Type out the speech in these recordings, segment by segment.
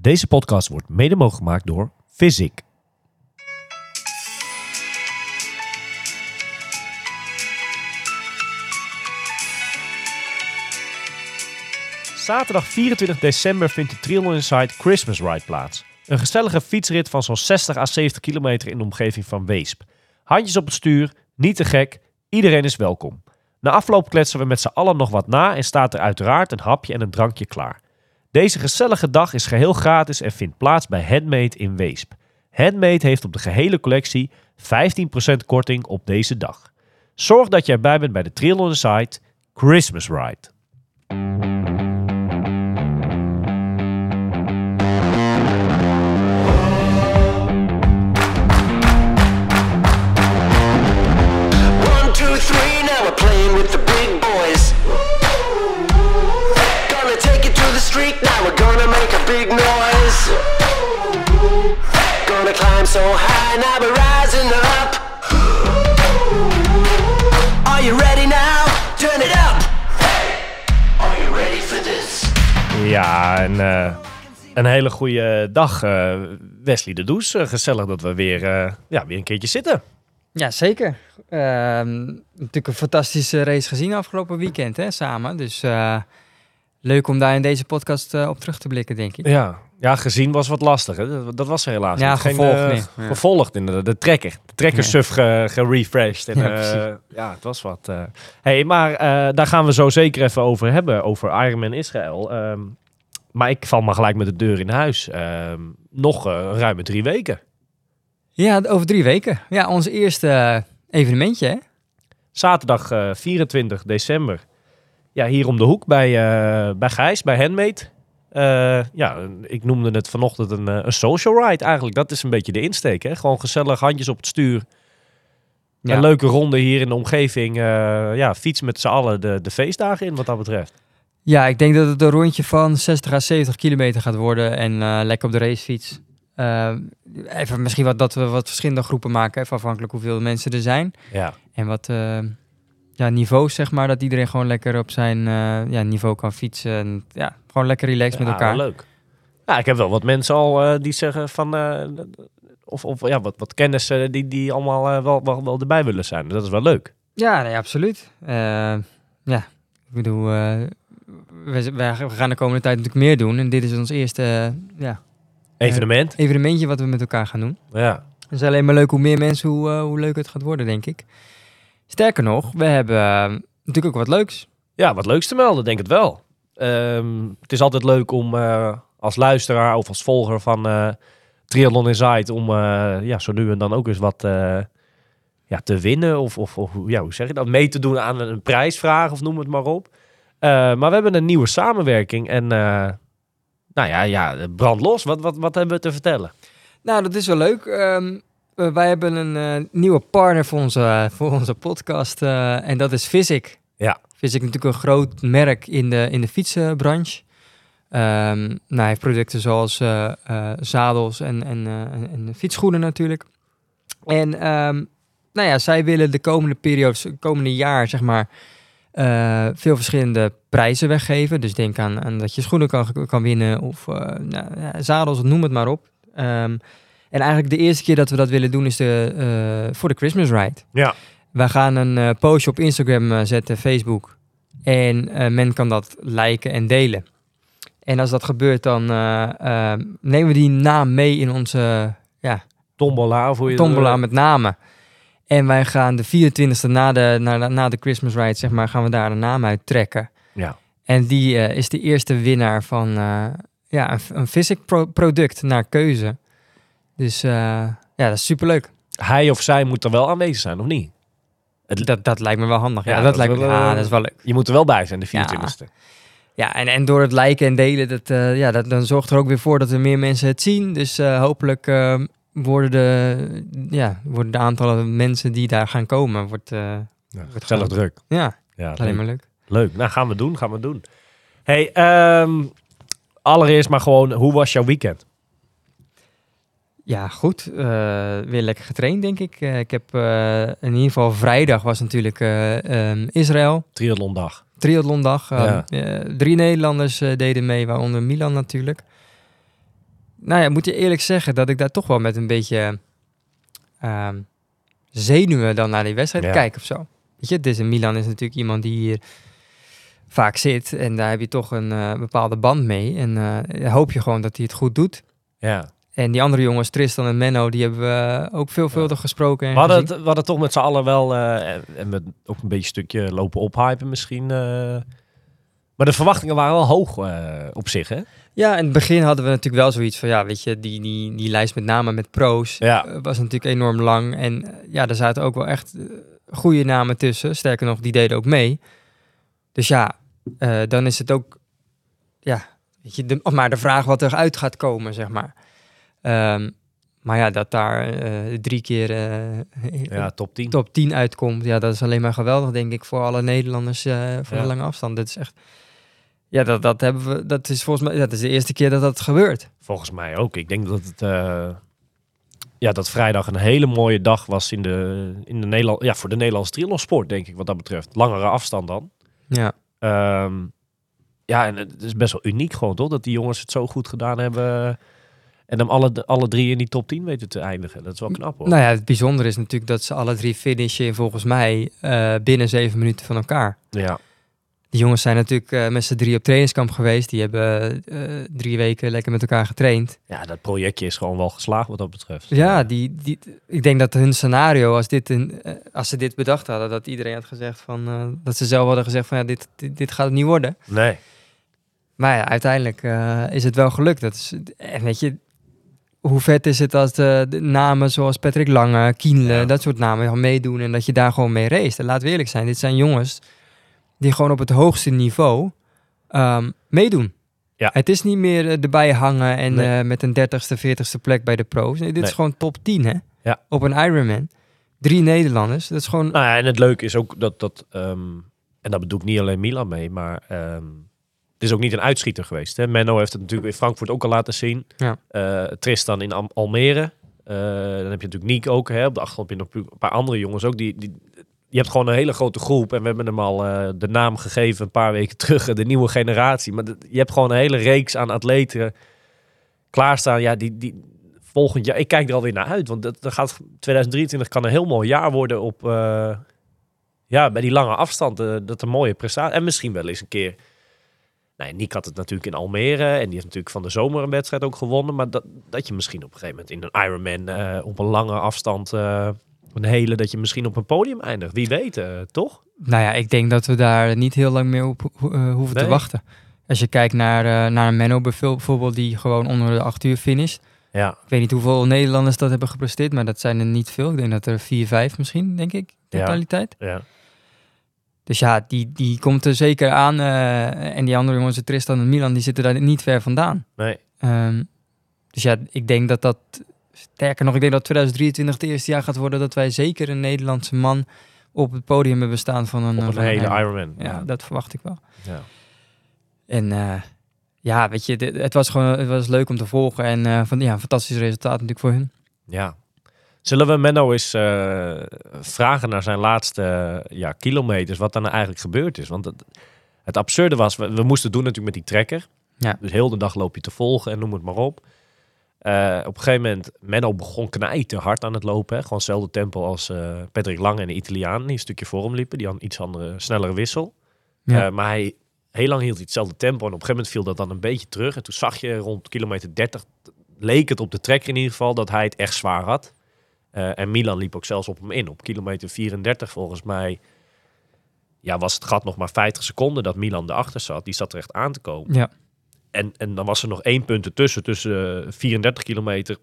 Deze podcast wordt mede mogelijk gemaakt door Physic. Zaterdag 24 december vindt de Triathlon Inside Christmas Ride plaats. Een gezellige fietsrit van zo'n 60 à 70 kilometer in de omgeving van Weesp. Handjes op het stuur, niet te gek, iedereen is welkom. Na afloop kletsen we met z'n allen nog wat na en staat er uiteraard een hapje en een drankje klaar. Deze gezellige dag is geheel gratis en vindt plaats bij Handmade in Weesp. Handmade heeft op de gehele collectie 15% korting op deze dag. Zorg dat je erbij bent bij de Triathlon Inside Christmas Ride. One, two, three, now playing with the so high, now we're rising up. Are you ready now? Turn it up. Are you ready for this? Ja, en eh, een hele goede dag, eh, Wesley de Does. Eh, gezellig dat we weer, eh, ja, weer een keertje zitten. Ja, zeker. Ehm, natuurlijk een fantastische race gezien afgelopen weekend, hè, samen. Dus eh, leuk om daar in deze podcast op terug te blikken, denk ik. Ja, ja gezien was wat lastig. Hè? Dat, was helaas Ja, niet. Geen, gevolgd eh. Ja. Gevolgd inderdaad. De trekker. De trekker Ja. suf ge, gerefreshed. En, Ja, eh, ja, het was wat. eh. hey, maar daar gaan we zo zeker even over hebben. Over Ironman Israël. Ehm, maar ik val maar gelijk met de deur in huis. Ehm, nog ruime drie weken. Ja, over drie weken. Ja, ons eerste evenementje, hè? Zaterdag eh, 24 december. Ja, hier om de hoek bij, bij Gijs, bij Handmade. Eh, ja, ik noemde het vanochtend een, eh, een social ride eigenlijk. Dat is een beetje de insteek. Hè? Gewoon gezellig, handjes op het stuur. Ja. Een leuke ronde hier in de omgeving. eh, ja, fietsen met z'n allen de, de feestdagen in wat dat betreft. Ja, ik denk dat het een rondje van 60 à 70 kilometer gaat worden. En lekker op de racefiets. Even misschien wat, dat we wat verschillende groepen maken, even afhankelijk hoeveel mensen er zijn. Ja, En wat ja, niveaus, zeg maar. Dat iedereen gewoon lekker op zijn eh, ja, niveau kan fietsen. En, ja, gewoon lekker relaxed met elkaar. leuk. Ja, ik heb wel wat mensen al eh, die zeggen van... eh, of, of ja, wat, wat kennissen die, die allemaal wel, wel, wel erbij willen zijn. Dat is wel leuk. Ja, nee, absoluut. Ja, ik bedoel, we, we gaan de komende tijd natuurlijk meer doen. En dit is ons eerste ja, Evenement. evenementje wat we met elkaar gaan doen. Ja. Het is alleen maar leuk hoe meer mensen, hoe, hoe leuk het gaat worden, denk ik. Sterker nog, we hebben eh, natuurlijk ook wat leuks. Ja, wat leuks te melden, denk het wel. Ehm, het is altijd leuk om eh, als luisteraar of als volger van eh Triathlon Inside... om eh, ja, zo nu en dan ook eens wat eh, ja, te winnen. Of, of, of ja, hoe zeg je dat? Mee te doen aan een prijsvraag of noem het maar op. Eh, maar we hebben een nieuwe samenwerking en... eh, nou ja, ja, brand los. Wat, wat, wat hebben we te vertellen? Nou, dat is wel leuk. Ehm, eh, wij hebben een eh, nieuwe partner voor onze, voor onze podcast eh, en dat is Physic. Ja. Physic natuurlijk een groot merk in de, in de fietsenbranche. Ehm, nou, hij heeft producten zoals eh, eh, zadels en, en, eh, en, en fietsschoenen natuurlijk. En ehm, nou ja, zij willen de komende periode, het komende jaar, zeg maar, eh, veel verschillende prijzen weggeven. Dus denk aan, aan dat je schoenen kan, kan winnen of eh, nou, ja, zadels, noem het maar op. Ehm, en eigenlijk de eerste keer dat we dat willen doen is de, eh, voor de Christmas Ride. Ja. We gaan een eh, postje op Instagram eh, zetten, Facebook. En men kan dat liken en delen. En als dat gebeurt, dan eh, eh, nemen we die naam mee in onze ja, Tombola, hoe je tombola met namen. En wij gaan de 24e na de, na, de- na de Christmas Ride, zeg maar, gaan we daar een naam uit trekken. Ja. En die is de eerste winnaar van ja, een, een product naar keuze. Dus eh, ja, dat is superleuk. Hij of zij moet er wel aanwezig zijn, of niet? Het, Dat, dat lijkt me wel handig. Ja, Ja, dat, dat lijkt me, wel, ja, eh, dat is wel leuk. je moet er wel bij zijn, de 24e. Ja, en, en door het liken en delen, dat, eh, ja, dat, dan zorgt er ook weer voor dat er meer mensen het zien. Dus eh, hopelijk worden, de, ja, worden de aantallen mensen die daar gaan komen, wordt, Ja, Wordt gezellig groot. druk. ja, Ja, alleen maar leuk. leuk. Nou, gaan we doen, gaan we doen. Hey, ehm, allereerst maar gewoon, hoe was jouw weekend? Ja, goed. Eh, weer lekker getraind, denk ik. Eh, ik heb eh, in ieder geval vrijdag was natuurlijk ehm, Israël. Triathlondag. Triathlondag. Ja. Eh, eh, drie Nederlanders deden mee, waaronder Milan natuurlijk. nou ja, moet je eerlijk zeggen dat ik daar toch wel met een beetje ehm, zenuwen dan naar die wedstrijd Ja. kijk of zo. Weet je, dus Milan is natuurlijk iemand die hier vaak zit en daar heb je toch een bepaalde band mee. En hoop je gewoon dat hij het goed doet. Ja. En die andere jongens, Tristan en Menno, die hebben we ook veelvuldig gesproken. En We hadden, het, we hadden toch met z'n allen wel, eh, en- met ook een beetje een stukje lopen ophypen misschien. eh. maar de verwachtingen waren wel hoog eh, op zich, hè? Ja, in het begin hadden we natuurlijk wel zoiets van, ja, weet je, die, die, die lijst met name met pro's Ja. eh, was natuurlijk enorm lang. En eh, ja, daar zaten ook wel echt eh, goede namen tussen. Sterker nog, die deden ook mee. Dus ja, eh, dan is het ook, ja, weet je, de, maar de vraag wat eruit gaat komen, zeg maar. Ehm, maar ja, dat daar eh, drie keer eh, Ja, top 10. top 10 uitkomt, ja, dat is alleen maar geweldig, denk ik, voor alle Nederlanders eh voor Ja. de lange afstand. Dat is echt, ja, dat, dat hebben we, dat is volgens mij, dat is de eerste keer dat dat gebeurt. Volgens mij ook. Ik denk dat het. ja, dat vrijdag een hele mooie dag was in de, in de Nederland, ja, voor de Nederlandse triathlonsport, denk ik, wat dat betreft. Langere afstand dan. Ja. Ehm, ja, en het is best wel uniek gewoon, toch? Dat die jongens het zo goed gedaan hebben. En dan alle, alle drie in die top 10 weten te eindigen. Dat is wel knap, hoor. Nou ja, het bijzondere is natuurlijk dat ze alle drie finishen volgens mij eh, binnen zeven minuten van elkaar. Ja, Die jongens zijn natuurlijk eh, met z'n drie op trainingskamp geweest. Die hebben eh, drie weken lekker met elkaar getraind. ja, dat projectje is gewoon wel geslaagd wat dat betreft. Ja, die, die, ik denk dat hun scenario, als, dit een, als ze dit bedacht hadden, dat iedereen had gezegd van, dat ze zelf hadden gezegd van, ja, dit, dit, dit gaat het niet worden. Nee. Maar ja, uiteindelijk is het wel gelukt. Dat is, en weet je, hoe vet is het als de, de namen zoals Patrick Lange, Kienle, Ja. dat soort namen gaan meedoen en dat je daar gewoon mee race. En laten we eerlijk zijn, dit zijn jongens die gewoon op het hoogste niveau ehm, meedoen. Ja. Het is niet meer eh, erbij hangen en Nee. eh, met een dertigste, veertigste plek bij de pro's. Nee, dit Nee. is gewoon top 10 hè? Ja. Op een Ironman. Drie Nederlanders. Dat is gewoon... Nou ja, en het leuke is ook dat, dat ehm, en dat bedoel ik niet alleen Milan mee, maar ehm, het is ook niet een uitschieter geweest. Hè? Menno heeft het natuurlijk in Frankfurt ook al laten zien. Ja. Eh, Tristan in Am- Almere. Eh, dan heb je natuurlijk Niek ook. Hè? Op de achtergrond heb je nog een paar andere jongens ook. Die, die, je hebt gewoon een hele grote groep. En we hebben hem al eh, de naam gegeven een paar weken terug. De nieuwe generatie. Maar je hebt gewoon een hele reeks aan atleten klaarstaan. Ja, die, die volgend jaar... Ik kijk er alweer naar uit. Want dat, dat gaat, 2023 kan een heel mooi jaar worden op... ja, bij die lange afstand. eh, dat een mooie prestatie. En misschien wel eens een keer... Nee, Nick had het natuurlijk in Almere. En die heeft natuurlijk van de zomer een wedstrijd ook gewonnen. Maar dat, dat je misschien op een gegeven moment in een Ironman... eh, op een lange afstand... eh, een hele, dat je misschien op een podium eindigt. Wie weet, eh, toch? Nou ja, ik denk dat we daar niet heel lang meer op ho- hoeven te wachten. Als je kijkt naar, naar een Menno bijvoorbeeld, die gewoon onder de acht uur finisht. Ja, Ik weet niet hoeveel Nederlanders dat hebben gepresteerd, maar dat zijn er niet veel. Ik denk dat er vier, vijf misschien, denk ik, Ja. totaliteit. ja. Dus ja, die, die komt er zeker aan. eh, en die andere jongens, Tristan en Milan, die zitten daar niet ver vandaan. Nee. Ehm, dus ja, ik denk dat dat... Sterker nog, ik denk dat 2023 het eerste jaar gaat worden dat wij zeker een Nederlandse man op het podium hebben staan van een, Op eh, een van hele Ironman. Ironman. Ja, Ja. dat verwacht ik wel. ja. En eh, ja, weet je, dit- het was gewoon het was leuk om te volgen. En van, ja, een fantastisch resultaat natuurlijk voor hun. Ja. Zullen we Menno eens eh, vragen naar zijn laatste eh, ja, kilometers, wat er nou eigenlijk gebeurd is? Want het, het absurde was, we, we moesten het doen natuurlijk met die trekker. Ja. Dus heel de dag loop je te volgen en noem het maar op. Eh, op een gegeven moment, Menno begon knijten hard aan het lopen. Hè? Gewoon hetzelfde tempo als Patrick Lang en de Italiaan, die een stukje voor hem liepen. Die had een iets andere, snellere wissel. Ja. Maar hij, heel lang hield hij hetzelfde tempo. En op een gegeven moment viel dat dan een beetje terug. En toen zag je rond kilometer 30, leek het op de trekker in ieder geval, dat hij het echt zwaar had. Eh, en Milan liep ook zelfs op hem in. Op kilometer 34 volgens mij ja, was het gat nog maar 50 seconden dat Milan erachter zat. Die zat er echt aan te komen. Ja. En, en dan was er nog één punt ertussen, tussen eh, 34 kilometer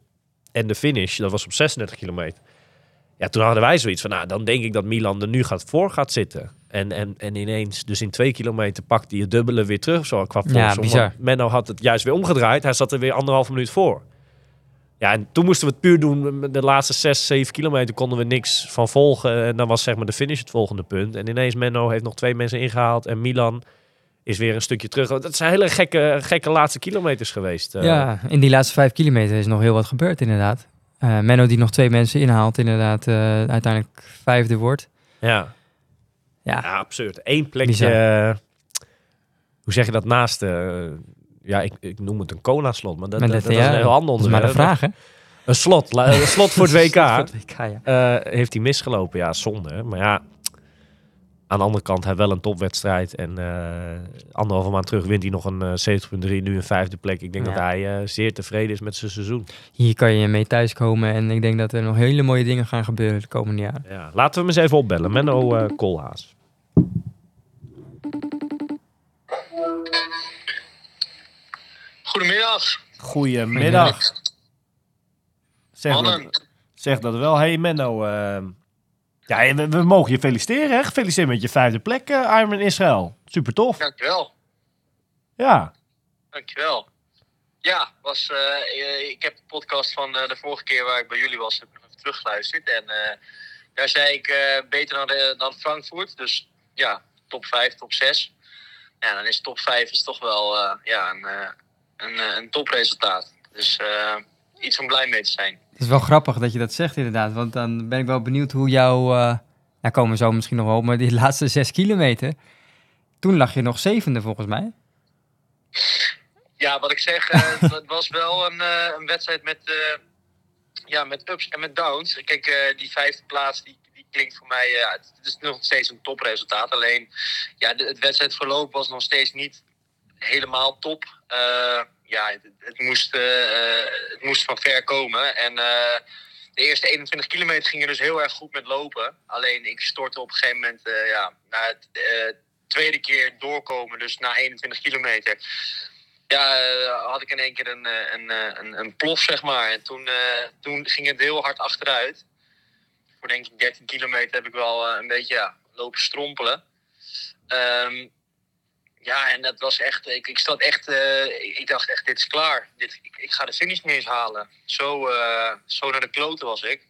en de finish. Dat was op 36 kilometer. Ja, toen hadden wij zoiets van, nou, dan denk ik dat Milan er nu gaat voor gaat zitten. En, en, en ineens, dus in twee kilometer pakt hij het dubbele weer terug, zo qua voorsprong. bizar. Menno had het juist weer omgedraaid. Hij zat er weer anderhalve minuut voor. Ja, en toen moesten we het puur doen. De laatste zes, zeven kilometer konden we niks van volgen. En dan was zeg maar de finish het volgende punt. En ineens Menno heeft nog twee mensen ingehaald. En Milan is weer een stukje terug. Dat zijn hele gekke, gekke laatste kilometers geweest. eh. ja, in die laatste vijf kilometer is nog heel wat gebeurd inderdaad. Eh, Menno die nog twee mensen inhaalt, inderdaad eh, uiteindelijk vijfde wordt. ja. Ja, Ja, absurd. Eén plekje. Hoe zeg je dat naast? Eh, ja, ik, ik noem het een cola-slot, maar dat, Maar dat, dat- dat is een heel ander maar de vraag, hè? Een slot, la- een slot voor het WK. Voor het WK, ja. Eh, heeft hij misgelopen. Ja, zonde. Maar ja, aan de andere kant, hij wel een topwedstrijd. En eh anderhalve maand terug wint hij nog een eh 70.3, nu een vijfde plek. Ik denk Ja. dat hij eh, zeer tevreden is met zijn seizoen. Hier kan je mee thuiskomen en ik denk dat er nog hele mooie dingen gaan gebeuren de komende jaren. Ja, laten we hem eens even opbellen. Menno eh Goedemiddag. Goedemiddag. Zeg Mannen. dat, zeg dat wel. Hey Menno, eh, ja, we, we mogen je feliciteren. Hè? Gefeliciteerd met je vijfde plek, eh Ironman Israël. Super tof. Dankjewel. Ja. Dankjewel. Ja, was, eh, eh, ik heb de podcast van eh, de vorige keer waar ik bij jullie was, heb ik nog even teruggeluisterd. En eh, daar zei ik eh, beter dan, de- dan Frankfurt. Dus ja, top 5, top 6. Ja, dan is top 5 is toch wel eh, ja, een, eh, een, eh, een topresultaat. Dus eh, iets om blij mee te zijn. Het is wel grappig dat je dat zegt inderdaad, want dan ben ik wel benieuwd hoe jouw, eh nou komen we zo misschien nog wel op, maar die laatste zes kilometer, toen lag je nog zevende volgens mij. Ja, wat ik zeg, het was wel een, een wedstrijd met, ja, met ups en met downs. Kijk, die vijfde plaats, die, die klinkt voor mij, het is nog steeds een topresultaat. Alleen, ja, de, het wedstrijdverloop was nog steeds niet helemaal top. Eh, ja, het, het moest, eh, het moest van ver komen. En eh, de eerste 21 kilometer gingen dus heel erg goed met lopen. Alleen, ik stortte op een gegeven moment, ja, na het tweede keer doorkomen, dus na 21 kilometer ja, had ik in één keer een, een, een, plof, zeg maar. En toen, toen ging het heel hard achteruit. Voor denk ik 13 kilometer heb ik wel een beetje lopen strompelen. Ehm, ja, en dat was echt, ik, ik zat echt, eh, ik, dacht echt, dit is klaar. Dit, ik, ik ga de finish niet eens halen. Zo, eh, zo naar de kloten was ik.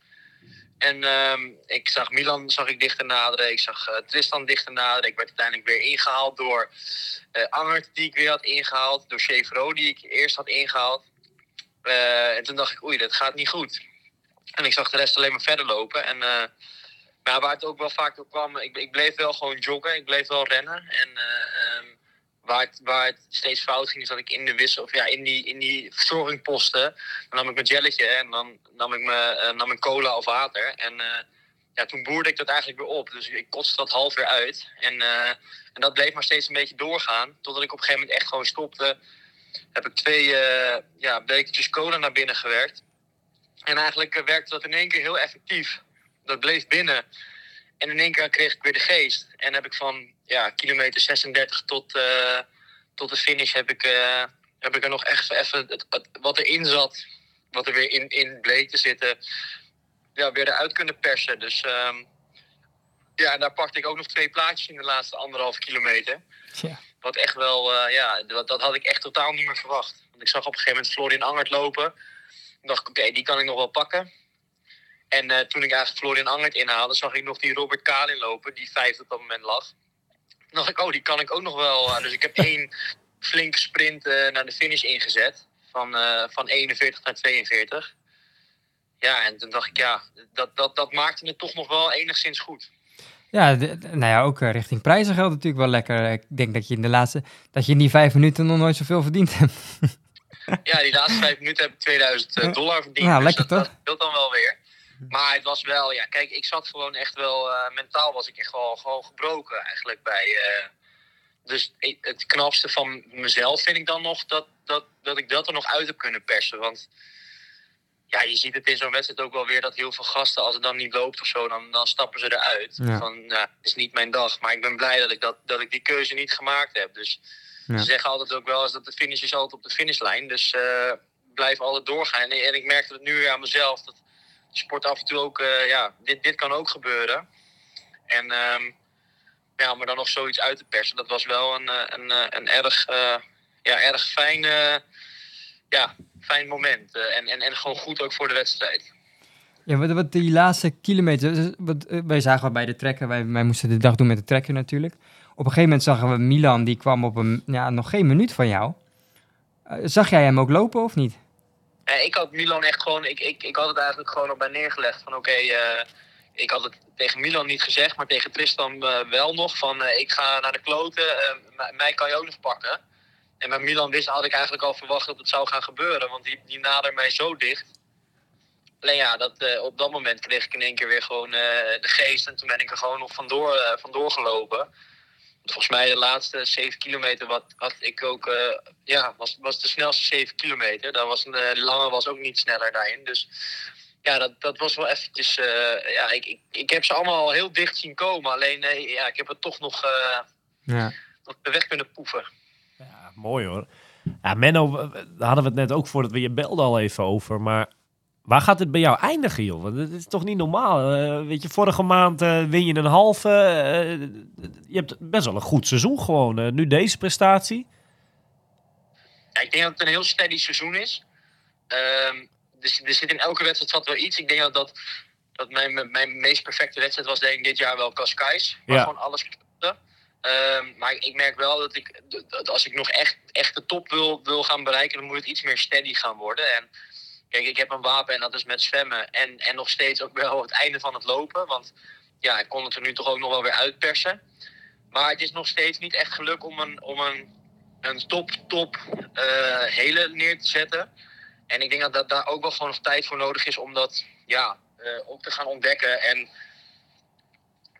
En ehm, ik zag Milan zag ik dichter naderen. Ik zag eh, Tristan dichter naderen. Ik werd uiteindelijk weer ingehaald door Angert, die ik weer had ingehaald. Door Chevro, die ik eerst had ingehaald. Eh, en toen dacht ik, oei, dat gaat niet goed. En ik zag de rest alleen maar verder lopen. En maar waar het ook wel vaak door kwam, ik, ik bleef wel gewoon joggen. Ik bleef wel rennen. En eh, ehm, waar, het, steeds fout ging, is dat ik in de wissel, of ja, in die, in die verzorgingposten, dan nam ik mijn jelletje en dan nam ik mijn, eh, nam ik cola of water. En eh, ja, toen boerde ik dat eigenlijk weer op. Dus ik kotste dat half weer uit. En, eh, en dat bleef maar steeds een beetje doorgaan. Totdat ik op een gegeven moment echt gewoon stopte. Heb ik twee ja, bekertjes cola naar binnen gewerkt. En eigenlijk werkte dat in één keer heel effectief. Dat bleef binnen. En in één keer kreeg ik weer de geest. En heb ik van ja, kilometer 36 tot, eh, tot de finish heb ik, eh, heb ik er nog echt even het, het- wat erin zat. Wat er weer in, in bleek te zitten. Ja, weer eruit kunnen persen. Dus ehm, ja, en daar pakte ik ook nog twee plaatjes in de laatste anderhalve kilometer. Ja. Wat echt wel, eh, ja, dat, dat had ik echt totaal niet meer verwacht. Want ik zag op een gegeven moment Florian Angert lopen. Toen dacht ik, oké, die kan ik nog wel pakken. En eh, toen ik eigenlijk Florian Angert inhaalde, zag ik nog die Robert Kalin lopen, die vijfde op dat moment lag. Toen dacht ik, oh, die kan ik ook nog wel. eh, dus ik heb één flinke sprint eh, naar de finish ingezet. Van, van 41 naar 42. Ja, en toen dacht ik, ja, dat, dat, dat maakte het toch nog wel enigszins goed. Ja, de- nou ja, ook richting prijzen geldt natuurlijk wel lekker. Ik denk dat je in de laatste, dat je in die vijf minuten nog nooit zoveel verdiend hebt. Ja, die laatste vijf minuten heb ik 2000 dollar verdiend. Ja, dus lekker dat, toch? dat dan wel weer. Maar het was wel, ja, kijk, ik zat gewoon echt wel, eh, mentaal was ik echt wel gewoon gebroken eigenlijk bij. eh, dus het knapste van mezelf vind ik dan nog dat, dat, dat ik dat er nog uit heb kunnen persen. Want ja, je ziet het in zo'n wedstrijd ook wel weer dat heel veel gasten, als het dan niet loopt of zo, dan, dan stappen ze eruit. Ja. Van, nou, het is niet mijn dag. Maar ik ben blij dat ik, dat, dat ik die keuze niet gemaakt heb. Dus Ja. ze zeggen altijd ook wel eens dat de finish is altijd op de finishlijn. Dus eh, blijf altijd doorgaan. En, en ik merkte het nu weer aan mezelf. Dat sport af en toe ook, eh, ja, dit, dit kan ook gebeuren. En ehm, ja, er dan nog zoiets uit te persen, dat was wel een, eh, een, eh, een erg, ja, erg fijn, ja, fijn moment. En, en, en gewoon goed ook voor de wedstrijd. Ja, wat, wat die laatste kilometer, dus wat, wij zagen bij de trekker, wij, wij moesten de dag doen met de trekker natuurlijk. Op een gegeven moment zagen we Milan, die kwam op een, ja, nog geen minuut van jou. Zag jij hem ook lopen of niet? Eh, ik had Milan echt gewoon, ik, ik, ik had het eigenlijk gewoon op mij neergelegd van oké, eh, ik had het tegen Milan niet gezegd, maar tegen Tristan eh, wel nog van ik ga naar de kloten, mij kan je ook nog pakken. En met Milan wist, had ik eigenlijk al verwacht dat het zou gaan gebeuren. Want die, die naderde mij zo dicht. Alleen ja, dat, op dat moment kreeg ik in één keer weer gewoon de geest. En toen ben ik er gewoon nog vandoor, vandoor gelopen. Volgens mij de laatste 7 kilometer wat, had ik ook, eh, ja, was, was de snelste 7 kilometer. Dat was, een, eh, de lange was ook niet sneller daarin. Dus ja, dat, dat was wel eventjes, eh, ja, ik, ik, ik heb ze allemaal al heel dicht zien komen. Alleen nee, ja, ik heb het toch nog, eh, Ja. nog de weg kunnen poeven. Ja, mooi hoor. Ja, Menno, daar hadden we het net ook voordat we je belden al even over. Maar waar gaat het bij jou eindigen, joh? Want het is toch niet normaal? Eh, weet je, vorige maand eh, win je een halve. eh, je hebt best wel een goed seizoen gewoon. nu deze prestatie. Ja, ik denk dat het een heel steady seizoen is. Dus er zit in elke wedstrijd zat wel iets. Ik denk dat, dat, dat mijn, mijn meest perfecte wedstrijd was denk ik dit jaar wel Cascais. Waar Ja. gewoon alles klopte. Ehm, maar ik, ik merk wel dat, ik, dat als ik nog echt, echt de top wil, wil gaan bereiken, dan moet het iets meer steady gaan worden. En kijk, ik heb een wapen en dat is met zwemmen. En, en nog steeds ook wel het einde van het lopen. Want ja, ik kon het er nu toch ook nog wel weer uitpersen. Maar het is nog steeds niet echt gelukt om een, om een, een top, top eh, hele neer te zetten. En ik denk dat, dat daar ook wel gewoon nog tijd voor nodig is om dat ja, eh, ook te gaan ontdekken. En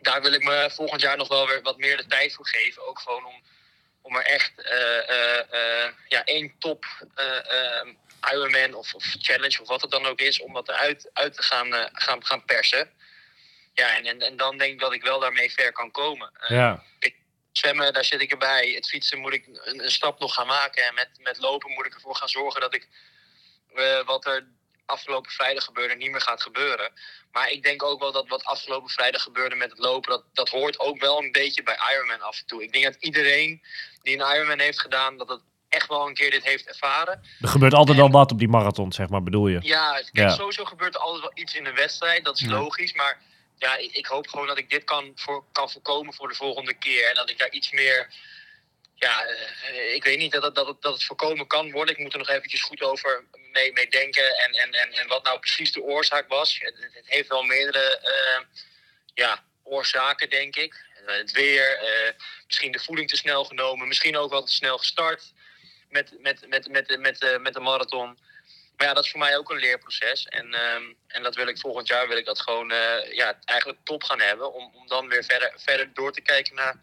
daar wil ik me volgend jaar nog wel weer wat meer de tijd voor geven. Ook gewoon om, om er echt eh, eh, eh, ja, één top Ironman of, of challenge of wat het dan ook is, om dat eruit uit te gaan, gaan, gaan persen. Ja, en, en, en dan denk ik dat ik wel daarmee ver kan komen. Zwemmen, daar zit ik erbij. Het fietsen moet ik een, een stap nog gaan maken. En met, met lopen moet ik ervoor gaan zorgen dat ik wat er afgelopen vrijdag gebeurde niet meer gaat gebeuren. Maar ik denk ook wel dat wat afgelopen vrijdag gebeurde met het lopen, dat, dat hoort ook wel een beetje bij Ironman af en toe. Ik denk dat iedereen die een Ironman heeft gedaan, dat het echt wel een keer dit heeft ervaren. Er gebeurt altijd wel wat op die marathon, zeg maar, bedoel je? Ja, kijk, Ja. sowieso gebeurt er altijd wel iets in een wedstrijd. Dat is Ja. logisch. Maar ja, ik, ik hoop gewoon dat ik dit kan, voor, kan voorkomen voor de volgende keer. En dat ik daar iets meer. Ja, eh, ik weet niet dat het, dat, het, dat het voorkomen kan worden. Ik moet er nog eventjes goed over mee, mee denken. En, en, en, en wat nou precies de oorzaak was. Het, heeft wel meerdere eh, ja, oorzaken, denk ik. Eh, Het weer, misschien de voeding te snel genomen. Misschien ook wel te snel gestart met, met, met, met, met, met, de- marathon. Maar ja, dat is voor mij ook een leerproces. En, ehm, en dat wil ik volgend jaar wil ik dat gewoon ja, eigenlijk top gaan hebben. Om, om dan weer verder, verder door te kijken naar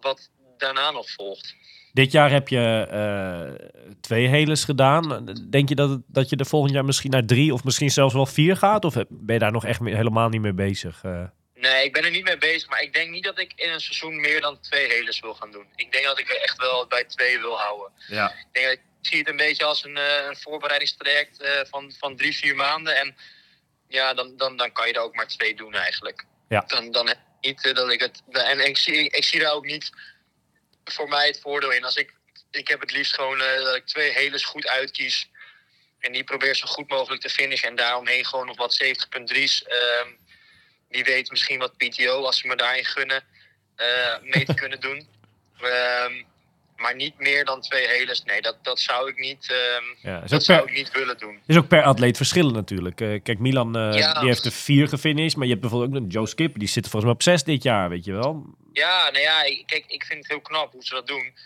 wat daarna nog volgt. Dit jaar heb je eh, twee heles gedaan. Denk je dat, het- dat je er volgend jaar misschien naar drie of misschien zelfs wel vier gaat? Of ben je daar nog echt mee- helemaal niet mee bezig? eh? Nee, ik ben er niet mee bezig. Maar ik denk niet dat ik in een seizoen meer dan twee heles wil gaan doen. Ik denk dat ik er echt wel bij twee wil houden. ja. Ik, denk dat ik zie het een beetje als een, eh, een voorbereidingstraject eh, van, van drie, vier maanden. En ja, dan, dan, dan kan je er ook maar twee doen eigenlijk. Ja. Dan, dan heb ik niet dat ik het. En ik zie, ik zie daar ook niet voor mij het voordeel in. Als ik, ik heb het liefst gewoon eh, dat ik twee heles goed uitkies. En die probeer zo goed mogelijk te finishen. En daaromheen gewoon nog wat 70.3's. ehm wie weet misschien wat PTO als ze me daarin gunnen. eh, mee te kunnen doen. Ehm, maar niet meer dan twee heles. Nee, dat, dat zou ik niet, ehm, ja. Dat zou per, ik niet willen doen. is ook per atleet verschillend natuurlijk. Eh, kijk, Milan Ja. die heeft er vier gefinished. Maar je hebt bijvoorbeeld ook een Joe Skipper. Die zit er volgens mij op zes dit jaar, weet je wel. Ja, nou ja, ik- kijk, ik vind het heel knap hoe ze dat doen.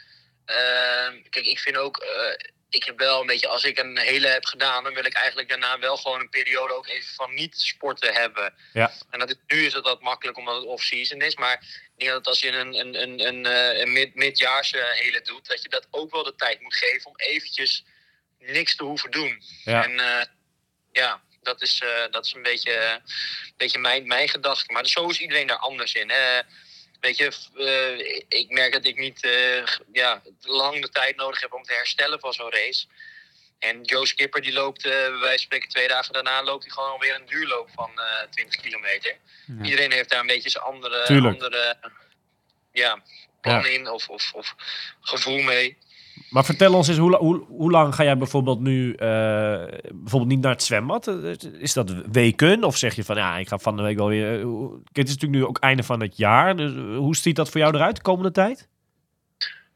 Ehm, kijk, ik vind ook, eh, ik heb wel een beetje, als ik een hele heb gedaan, dan wil ik eigenlijk daarna wel gewoon een periode ook even van niet sporten hebben. Ja. En dat is, nu is het wat makkelijk omdat het off-season is, maar ik denk dat als je een, een, een, een, eh, een mid, midjaars hele doet, dat je dat ook wel de tijd moet geven om eventjes niks te hoeven doen. Ja. En eh, ja, dat is, dat is een beetje, beetje mijn, mijn gedachte. Maar zo is iedereen daar anders in. Hè? Weet je, eh, ik merk dat ik niet eh, ja, lang de tijd nodig heb om te herstellen van zo'n race. En Joe Skipper die loopt, eh, bij wijze van spreken twee dagen daarna, loopt hij gewoon alweer een duurloop van eh 20 kilometer. Ja. Iedereen heeft daar een beetje zijn andere, Tuurlijk. andere ja, plan in of, of, of gevoel mee. Maar vertel ons eens, hoe, hoe, lang ga jij bijvoorbeeld nu eh, bijvoorbeeld niet naar het zwembad? Is dat weken? Of zeg je van, ja, ik ga van de week wel weer... eh, het is natuurlijk nu ook einde van het jaar. Dus eh, hoe ziet dat voor jou eruit de komende tijd?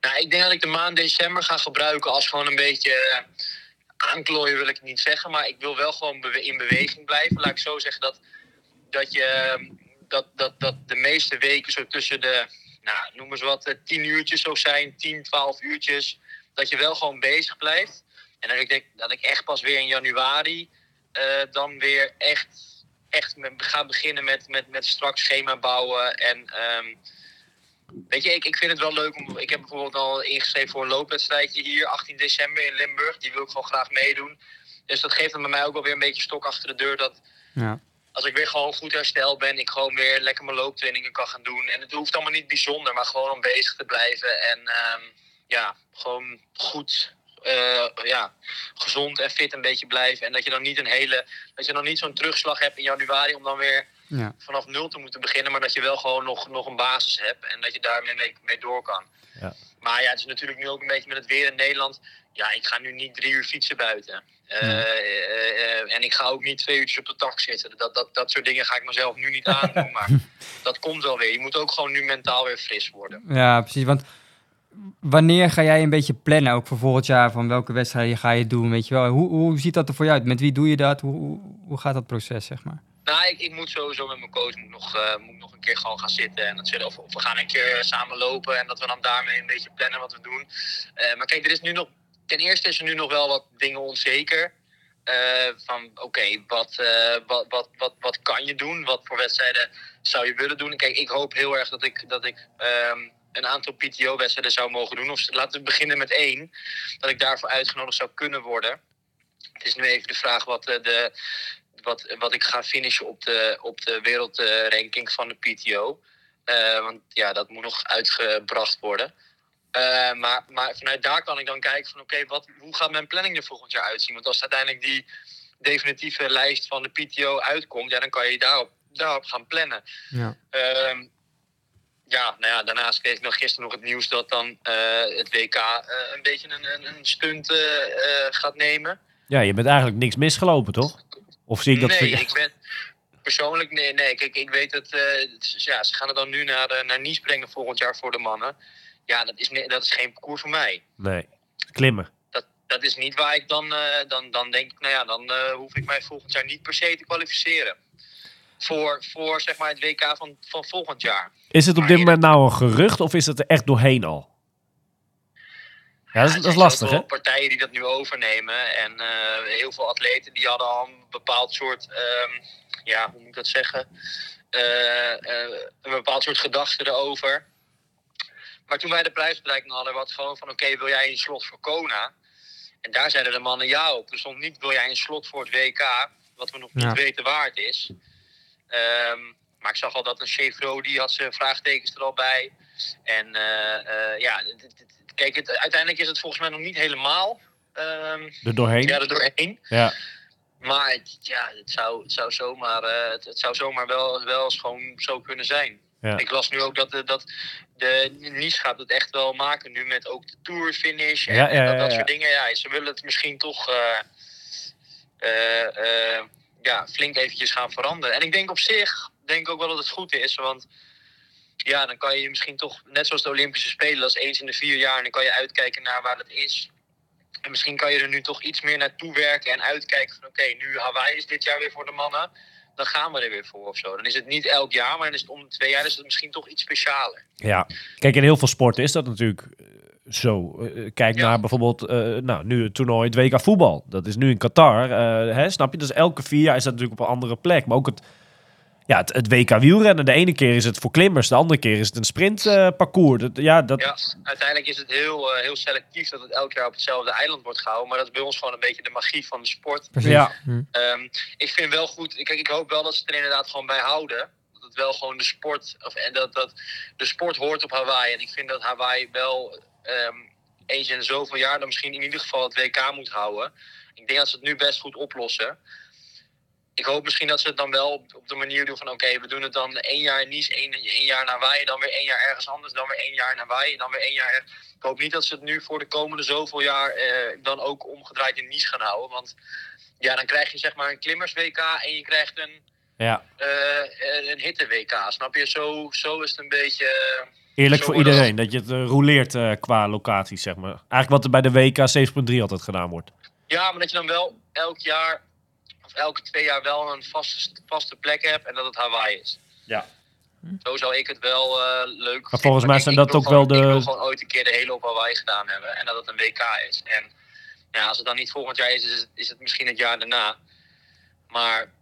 Nou, ik denk dat ik de maand december ga gebruiken als gewoon een beetje aanklooien, wil ik niet zeggen. Maar ik wil wel gewoon in beweging blijven. Laat ik zo zeggen dat, dat, je, eh, dat, dat, dat de meeste weken zo tussen de, nou, noem eens wat, 10 uurtjes zo zijn, 10, 12 uurtjes. Dat je wel gewoon bezig blijft. En dat ik denk dat ik echt pas weer in januari eh, dan weer echt, echt ga beginnen met, met, met straks schema bouwen. En ehm, weet je, ik, ik vind het wel leuk om. Ik heb bijvoorbeeld al ingeschreven voor een loopwedstrijdje hier, 18 december in Limburg. Die wil ik gewoon graag meedoen. Dus dat geeft dan bij mij ook wel weer een beetje stok achter de deur. Dat Ja. als ik weer gewoon goed hersteld ben, ik gewoon weer lekker mijn looptrainingen kan gaan doen. En het hoeft allemaal niet bijzonder, maar gewoon om bezig te blijven. En ehm, ja, gewoon goed, eh, ja, gezond en fit een beetje blijven. En dat je dan niet een hele, dat je dan niet zo'n terugslag hebt in januari om dan weer Ja. vanaf nul te moeten beginnen. Maar dat je wel gewoon nog, nog een basis hebt en dat je daarmee mee, mee door kan. Ja. Maar ja, het is natuurlijk nu ook een beetje met het weer in Nederland. Ja, ik ga nu niet drie uur fietsen buiten. Eh, eh, eh, en ik ga ook niet twee uurtjes op de tak zitten. Dat, dat, dat soort dingen ga ik mezelf nu niet aandoen. maar dat komt wel weer. Je moet ook gewoon nu mentaal weer fris worden. Ja, precies. Want wanneer ga jij een beetje plannen, ook voor volgend jaar, van welke wedstrijden ga je doen, weet je wel? Hoe, hoe ziet dat er voor je uit? Met wie doe je dat? Hoe, hoe, gaat dat proces, zeg maar? Nou, ik, ik moet sowieso met mijn coach moet nog, eh, moet nog een keer gewoon gaan zitten. En dat zullen, of, of we gaan een keer samen lopen en dat we dan daarmee een beetje plannen wat we doen. Eh, maar kijk, er is nu nog, ten eerste is er nu nog wel wat dingen onzeker. Eh, van oké, wat, wat, wat, wat, wat kan je doen? Wat voor wedstrijden zou je willen doen? Kijk, ik hoop heel erg dat ik, dat ik ehm, een aantal PTO-wedstrijden zou mogen doen. Of laten we beginnen met één. Dat ik daarvoor uitgenodigd zou kunnen worden. Het is nu even de vraag wat eh, de, wat, wat ik ga finishen op de, op de wereldranking van de PTO. Eh, want ja, dat moet nog uitgebracht worden. Eh, maar, maar vanuit daar kan ik dan kijken van oké, wat hoe gaat mijn planning er volgend jaar uitzien? Want als uiteindelijk die definitieve lijst van de PTO uitkomt, ja, dan kan je daarop, daarop gaan plannen. Ja. Ehm, ja, nou ja, daarnaast kreeg ik nog gisteren nog het nieuws dat dan eh, het WK eh, een beetje een, een, een stunt eh, gaat nemen. Ja, je bent eigenlijk niks misgelopen, toch? Of zie ik dat nee, ik ben persoonlijk nee, nee. Kijk, ik weet dat ja, ze gaan het dan nu naar, naar Nice brengen volgend jaar voor de mannen. Ja, dat is, dat is geen parcours voor mij. Nee. Klimmen. Dat, dat is niet waar ik dan, dan, dan denk ik, nou ja, dan hoef ik mij volgend jaar niet per se te kwalificeren. Voor, voor zeg maar het WK van, van volgend jaar. Is het op dit moment nou een gerucht of is het er echt doorheen al? Ja, dat is, er dat is zijn lastig, hè? partijen die dat nu overnemen. En eh, heel veel atleten die hadden al een bepaald soort, ehm, ja, hoe moet ik dat zeggen? Eh, eh, een bepaald soort gedachte erover. Maar toen wij de prijsbereiking hadden, was het gewoon van: oké, wil jij een slot voor Kona? En daar zeiden de mannen ja op. Er stond niet: wil jij een slot voor het WK? Wat we nog niet Ja. weten waar het is. Ehm, maar ik zag al dat een Chevro, die had zijn vraagtekens er al bij. En eh, eh, ja, kijk, het, uiteindelijk is het volgens mij nog niet helemaal Er doorheen? ja, er doorheen. Ja. Maar het, ja, het, zou, het zou zomaar, eh, het, het zou zomaar wel, wel eens gewoon zo kunnen zijn. Ja. Ik las nu ook dat de, dat de Nice gaat het echt wel maken nu met ook de tour finish en, Ja, en ja, dat, soort dingen. Ja, ze willen het misschien toch eh, ja, flink eventjes gaan veranderen. En ik denk op zich, denk ook wel dat het goed is, want ja, dan kan je misschien toch, net zoals de Olympische Spelen, dat is eens in de vier jaar, en dan kan je uitkijken naar waar het is. En misschien kan je er nu toch iets meer naartoe werken en uitkijken van oké, nu Hawaii is dit jaar weer voor de mannen. Dan gaan we er weer voor of zo. Dan is het niet elk jaar, maar dan is het om twee jaar is het misschien toch iets specialer. Ja, kijk, in heel veel sporten is dat natuurlijk zo. Eh, kijk Ja. naar bijvoorbeeld, eh, nou, nu het toernooi, het WK voetbal. Dat is nu in Qatar, eh, hè, snap je? Dus elke vier jaar is dat natuurlijk op een andere plek. Maar ook het, ja, het, het WK wielrennen. De ene keer is het voor klimmers, de andere keer is het een sprintparcours. dat, ja, dat, Ja, uiteindelijk is het heel, eh, heel selectief dat het elk jaar op hetzelfde eiland wordt gehouden. Maar dat is bij ons gewoon een beetje de magie van de sport. Ja. Hm. Ehm, ik vind wel goed, kijk, ik hoop wel dat ze het er inderdaad gewoon bij houden. Dat het wel gewoon de sport, of, en dat, dat de sport hoort op Hawaii. En ik vind dat Hawaii wel ehm, eens in zoveel jaar dan misschien in ieder geval het WK moet houden. Ik denk dat ze het nu best goed oplossen. Ik hoop misschien dat ze het dan wel op, de manier doen van oké, we doen het dan één jaar in Nice, één, één jaar naar Hawaii, dan weer één jaar ergens anders, dan weer één jaar naar en dan weer één jaar ergens. Ik hoop niet dat ze het nu voor de komende zoveel jaar eh, dan ook omgedraaid in Nice gaan houden. Want ja, dan krijg je zeg maar een klimmers-WK en je krijgt een, ja, eh, een hitte-WK. Snap je? Zo, zo is het een beetje. Eh, eerlijk voor iedereen. Dat je het uh, rouleert eh, qua locaties, zeg maar. Eigenlijk wat er bij de WK 7.3 altijd gedaan wordt. Ja, maar dat je dan wel elk jaar of elke twee jaar wel een vaste, vaste plek hebt en dat het Hawaii is. Ja. Zo zou ik het wel eh, leuk Maar volgens mij zijn dat ook wel de- Ik wil gewoon ooit een keer de hele op Hawaii gedaan hebben. En dat het een WK is. En ja, als het dan niet volgend jaar is, is het, is het misschien het jaar daarna. Maar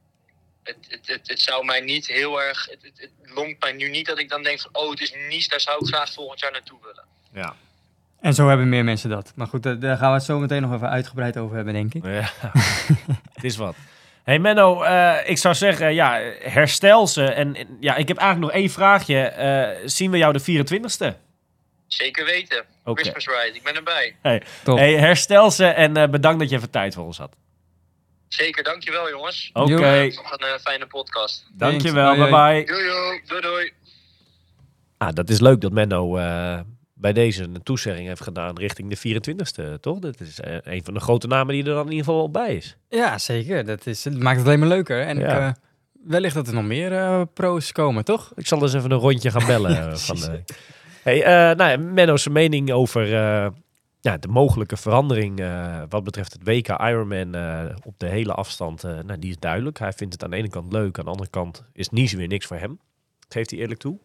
het, het, het, het zou mij niet heel erg... Het, het, het lonkt mij nu niet dat ik dan denk van... Oh, het is Nice, daar zou ik graag volgend jaar naartoe willen. Ja. En zo hebben meer mensen dat. Maar goed, daar- gaan we het zo meteen nog even uitgebreid over hebben, denk ik. Ja, het is wat. Hey Menno, eh, ik zou zeggen, ja, herstel ze. En ja, ik heb eigenlijk nog één vraagje. Eh, zien we jou de 24ste? Zeker weten. Oké. Christmas Ride, ik ben erbij. Hey, Top. hey, herstel ze en eh, bedankt dat je even tijd voor ons had. Zeker, dankjewel jongens. Oké. Nog een eh, fijne podcast. dankjewel. Bye Hoi, bye. Doei doei. Doei doei. Ah, dat is leuk dat Menno eh, bij deze een toezegging heeft gedaan richting de 24ste, toch? Dat is eh, een van de grote namen die er dan in ieder geval wel bij is. Ja, zeker. Dat, is, het maakt het alleen maar leuker. En Ja. ik, eh, wellicht dat er nog meer eh, pro's komen, toch? Ik zal eens even een rondje gaan bellen. Ja, precies. van, eh. hey, eh, nou ja, Menno's mening over eh, ja, de mogelijke verandering eh, wat betreft het WK Ironman eh, op de hele afstand, eh, nou, die is duidelijk. Hij vindt het aan de ene kant leuk, aan de andere kant is Nice weer niks voor hem. Geeft hij eerlijk toe.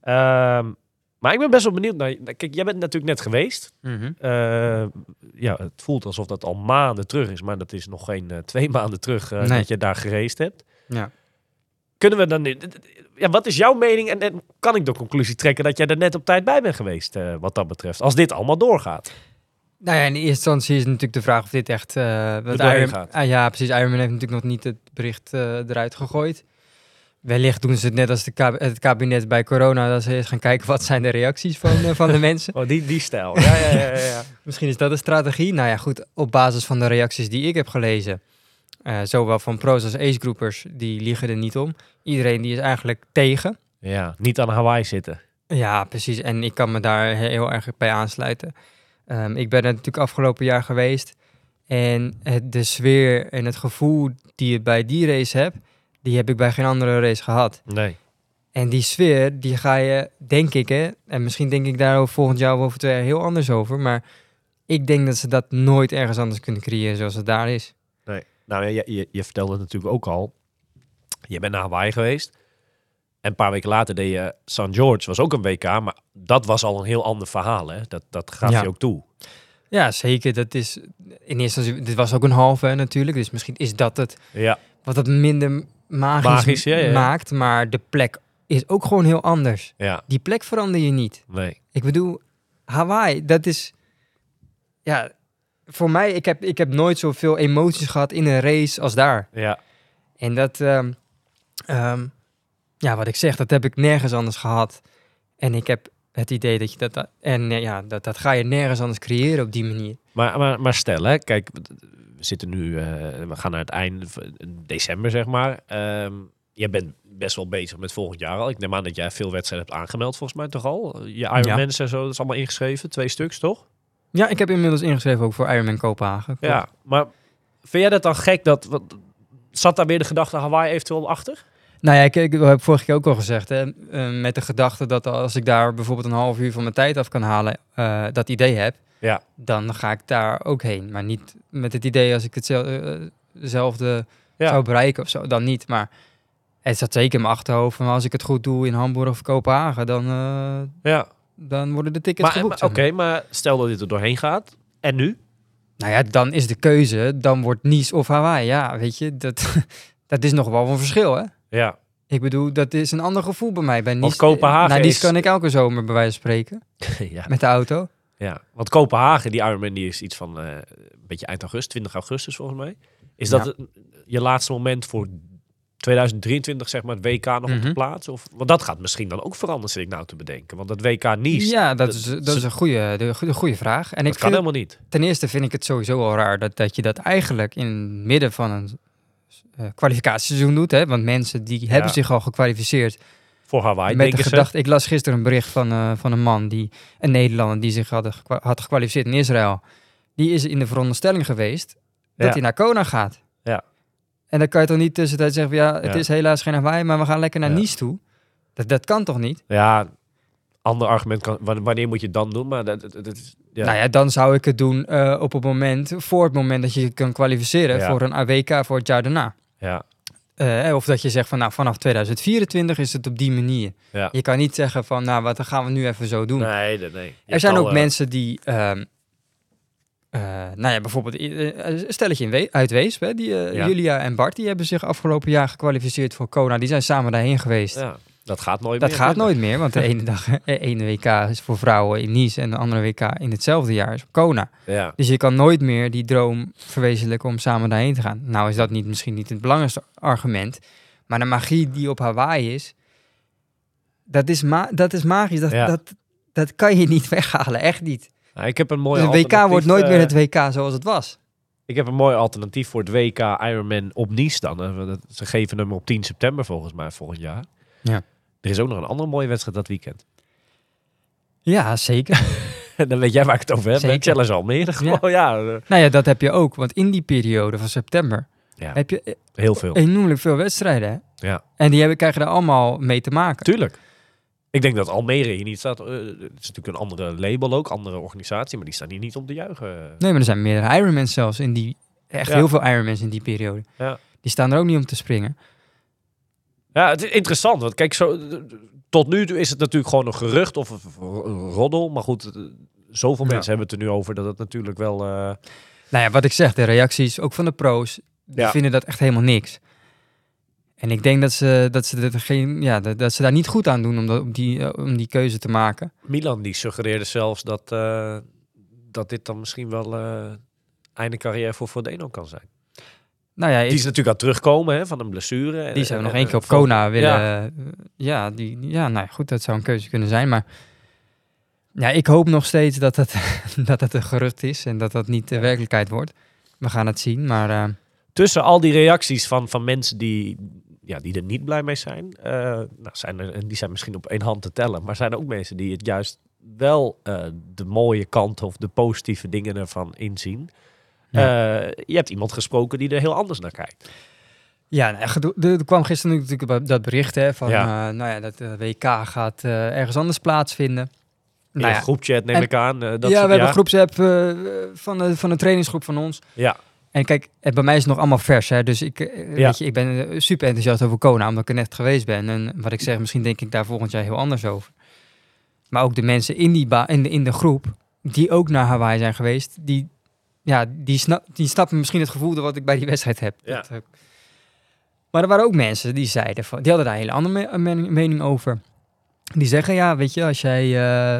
Ehm, maar ik ben best wel benieuwd naar... Kijk, jij bent natuurlijk net geweest. Eh, ja, het voelt alsof dat al maanden terug is, maar dat is nog geen twee maanden terug Nee. dat je daar gereisd hebt. Ja. Kunnen we dan. Ja, wat is jouw mening? En, en kan ik de conclusie trekken dat jij er net op tijd bij bent geweest, eh, wat dat betreft? Als dit allemaal doorgaat. Nou ja, in eerste instantie is natuurlijk de vraag of dit echt... eh wat Iron- gaat. Ah, ja, precies. Ironman heeft natuurlijk nog niet het bericht eh, eruit gegooid. Wellicht doen ze het net als de kab- het kabinet bij corona, dat ze eens gaan kijken wat zijn de reacties van, van de mensen. Oh, die, die stijl. Ja, ja, ja, ja, ja. Misschien is dat een strategie. Nou ja, goed, op basis van de reacties die ik heb gelezen, eh, zowel van pro's als ace-groupers, die liegen er niet om. Iedereen die is eigenlijk tegen. Ja, niet aan Hawaii zitten. Ja, precies. En ik kan me daar he- heel erg bij aansluiten. Ehm, ik ben er natuurlijk afgelopen jaar geweest. En het, de sfeer en het gevoel die je bij die race hebt, die heb ik bij geen andere race gehad. Nee. En die sfeer, die ga je, denk ik, hè, en misschien denk ik daar volgend jaar of over twee jaar heel anders over, maar ik denk dat ze dat nooit ergens anders kunnen creëren zoals het daar is. nee. Nou, ja, je, je, je vertelde het natuurlijk ook al. Je bent naar Hawaii geweest. En een paar weken later deed je St. George. was ook een WK, maar dat was al een heel ander verhaal. Hè? Dat, dat gaf Ja. je ook toe. Ja, zeker. Dat is in eerste instantie, dit was ook een halve natuurlijk, dus misschien is dat het Ja, wat het minder magisch, Magisch, ja, ja. maakt, maar de plek is ook gewoon heel anders. ja, Die plek verander je niet. nee. Ik bedoel, Hawaii, dat is, ja, voor mij, ik heb, ik heb nooit zoveel emoties gehad in een race als daar. Ja, En dat, ehm, ehm, ja, wat ik zeg, dat heb ik nergens anders gehad. En ik heb het idee dat je dat, en eh, ja, dat, dat ga je nergens anders creëren op die manier. maar, maar, maar stel, hè, kijk, we zitten nu, eh, we gaan naar het einde van december, zeg maar. Ehm jij bent best wel bezig met volgend jaar al. Ik neem aan dat jij veel wedstrijden hebt aangemeld, volgens mij toch al? Je Ironmans en zo, dat is allemaal ingeschreven, twee stuks, toch? Ja, ik heb inmiddels ingeschreven ook voor Ironman Kopenhagen. Ja, maar vind jij dat dan gek dat... Wat, zat daar weer de gedachte Hawaii eventueel achter? Nou ja, ik, ik heb vorige keer ook al gezegd, hè, eh, met de gedachte dat als ik daar bijvoorbeeld een half uur van mijn tijd af kan halen, eh, dat idee heb, Ja. dan ga ik daar ook heen. Maar niet met het idee als ik hetzelfde Ja. zou bereiken of zo, dan niet. Maar het zat zeker in mijn achterhoofd, van als ik het goed doe in Hamburg of Kopenhagen, dan, eh, Ja, dan worden de tickets maar, geboekt. maar- oké, maar. stel dat dit er doorheen gaat. En nu? Nou ja, dan is de keuze, dan wordt Nice of Hawaii. Ja, weet je, dat, dat is nog wel een verschil, hè? Ja, Ik bedoel, dat is een ander gevoel bij mij. Bij Nice, Kopenhagen Naar Nice is- kan ik elke zomer bij wijze van spreken. ja. Met de auto. Ja, want Kopenhagen, die Ironman, die is iets van eh, een beetje eind augustus, 20 augustus volgens mij. Is dat Ja. je laatste moment voor 2023, zeg maar, het WK nog op de Mhm. plaats? Of, want dat gaat misschien dan ook veranderen, zit ik nou te bedenken. Want dat WK Nice, Ja, dat dat- is, dat is een goede, de, goede, goede vraag. En dat ik kan vind, helemaal niet. ten eerste vind ik het sowieso al raar dat, dat je dat eigenlijk in het midden van een eh, kwalificatieseizoen doet. Hè? Want mensen die hebben zich al gekwalificeerd Voor Hawaii, met de ze. Ik las gisteren een bericht van, eh, van een man, die, een Nederlander, die zich had, had gekwalificeerd in Israël. Die is in de veronderstelling geweest dat Ja. hij naar Kona gaat. Ja. En dan kan je toch niet tussentijd zeggen, van, ja, het Ja. is helaas geen Hawaii, maar we gaan lekker naar Ja. Nice toe. Dat, dat kan toch niet? Ja, ander argument kan, wa- wanneer moet je het dan doen? Maar dat, dat, dat is- ja. Nou ja, dan zou ik het doen eh, op het moment, voor het moment dat je je kan kwalificeren Ja. voor een AWK voor het jaar daarna. ja. eh, of dat je zegt van nou vanaf 2024 is het op die manier. Ja. Je kan niet zeggen van nou wat dan gaan we nu even zo doen. Nee, nee, nee. Je er zijn ook mensen die, ehm, eh, nou ja, bijvoorbeeld eh, eh, een stelletje in We- uit Weesp, hè, die, Ja. Julia en Bart, die hebben zich afgelopen jaar gekwalificeerd voor Kona. Die zijn samen daarheen geweest. Ja, dat gaat nooit Dat meer. gaat hè? nooit meer, want de ene dag, ene WK is voor vrouwen in Nice en de andere WK in hetzelfde jaar is op Kona. Ja. Dus je kan nooit meer die droom verwezenlijken om samen daarheen te gaan. Nou is dat niet, misschien niet het belangrijkste argument, maar de magie die op Hawaii is, dat is, ma dat is magisch. Dat, dat, dat kan je niet weghalen, echt niet. Nou, ik heb een mooi een WK wordt nooit meer eh, het WK zoals het was. Ik heb een mooi alternatief voor het WK Ironman op Nice dan. Eh, Ze geven hem op 10 september volgens mij volgend jaar. Ja. Er is ook nog een andere mooie wedstrijd dat weekend. Ja, zeker. dan weet jij waar ik het over heb. Zeker. Challenge Almere. Gewoon, ja. eh, nou ja, dat heb je ook, want in die periode van september ja, heb je heel veel. enorm veel wedstrijden. Hè? Ja. En die hebben, krijgen er allemaal mee te maken. Tuurlijk. Ik denk dat Almere hier niet staat. eh, het is natuurlijk een andere label ook, andere organisatie, maar die staan hier niet om te juichen. Nee, maar er zijn meerdere Ironmans zelfs in die, echt Ja. heel veel Ironmans in die periode. Ja. Die staan er ook niet om te springen. Ja, het is interessant. Want kijk, zo, tot nu toe is het natuurlijk gewoon een gerucht of een roddel. Maar goed, eh, zoveel Ja. mensen hebben het er nu over dat het natuurlijk wel... eh, Nou ja, wat ik zeg, de reacties, ook van de pro's, die Ja. vinden dat echt helemaal niks. En ik denk dat ze, dat ze, er geen, ja, dat, dat ze daar niet goed aan doen om, dat, om, die, eh, om die keuze te maken. Milan die suggereerde zelfs dat, eh, dat dit dan misschien wel eh einde carrière voor Frodeno kan zijn. Nou ja, Die is natuurlijk aan terugkomen hè, van een blessure. die zou nog één keer op Kona willen. Ja. Die, ja, nou ja, goed, dat zou een keuze kunnen zijn. Maar ja, ik hoop nog steeds dat het, dat het een gerucht is en dat dat niet de werkelijkheid wordt. We gaan het zien, maar Tussen al die reacties van, van mensen die, ja, die er niet blij mee zijn, eh, nou, zijn er, en die zijn misschien op één hand te tellen, maar zijn er ook mensen die het juist wel eh, de mooie kant of de positieve dingen ervan inzien. Eh, je hebt iemand gesproken die er heel anders naar kijkt. ja, nou, er kwam gisteren natuurlijk dat bericht hè, van Ja. nou ja, dat de WK gaat ergens anders plaatsvinden. In Nou een ja, groepchat neem en- ik aan. dat ja, soort- we hebben een groepsapp van, de, van een trainingsgroep van ons. Ja, En kijk, eh, bij mij is het nog allemaal vers. Hè? Dus ik, eh, Ja. weet je, ik ben eh, super enthousiast over Kona, omdat ik er net geweest ben. En wat ik zeg, misschien denk ik daar volgend jaar heel anders over. Maar ook de mensen in, die ba in, de, in de groep, die ook naar Hawaii zijn geweest, die, ja, die, snap, die snappen misschien het gevoel wat ik bij die wedstrijd heb. Ja. Dat, eh, maar er waren ook mensen die zeiden, van, die hadden daar een hele andere me- mening, mening over. Die zeggen, ja, weet je, als jij eh,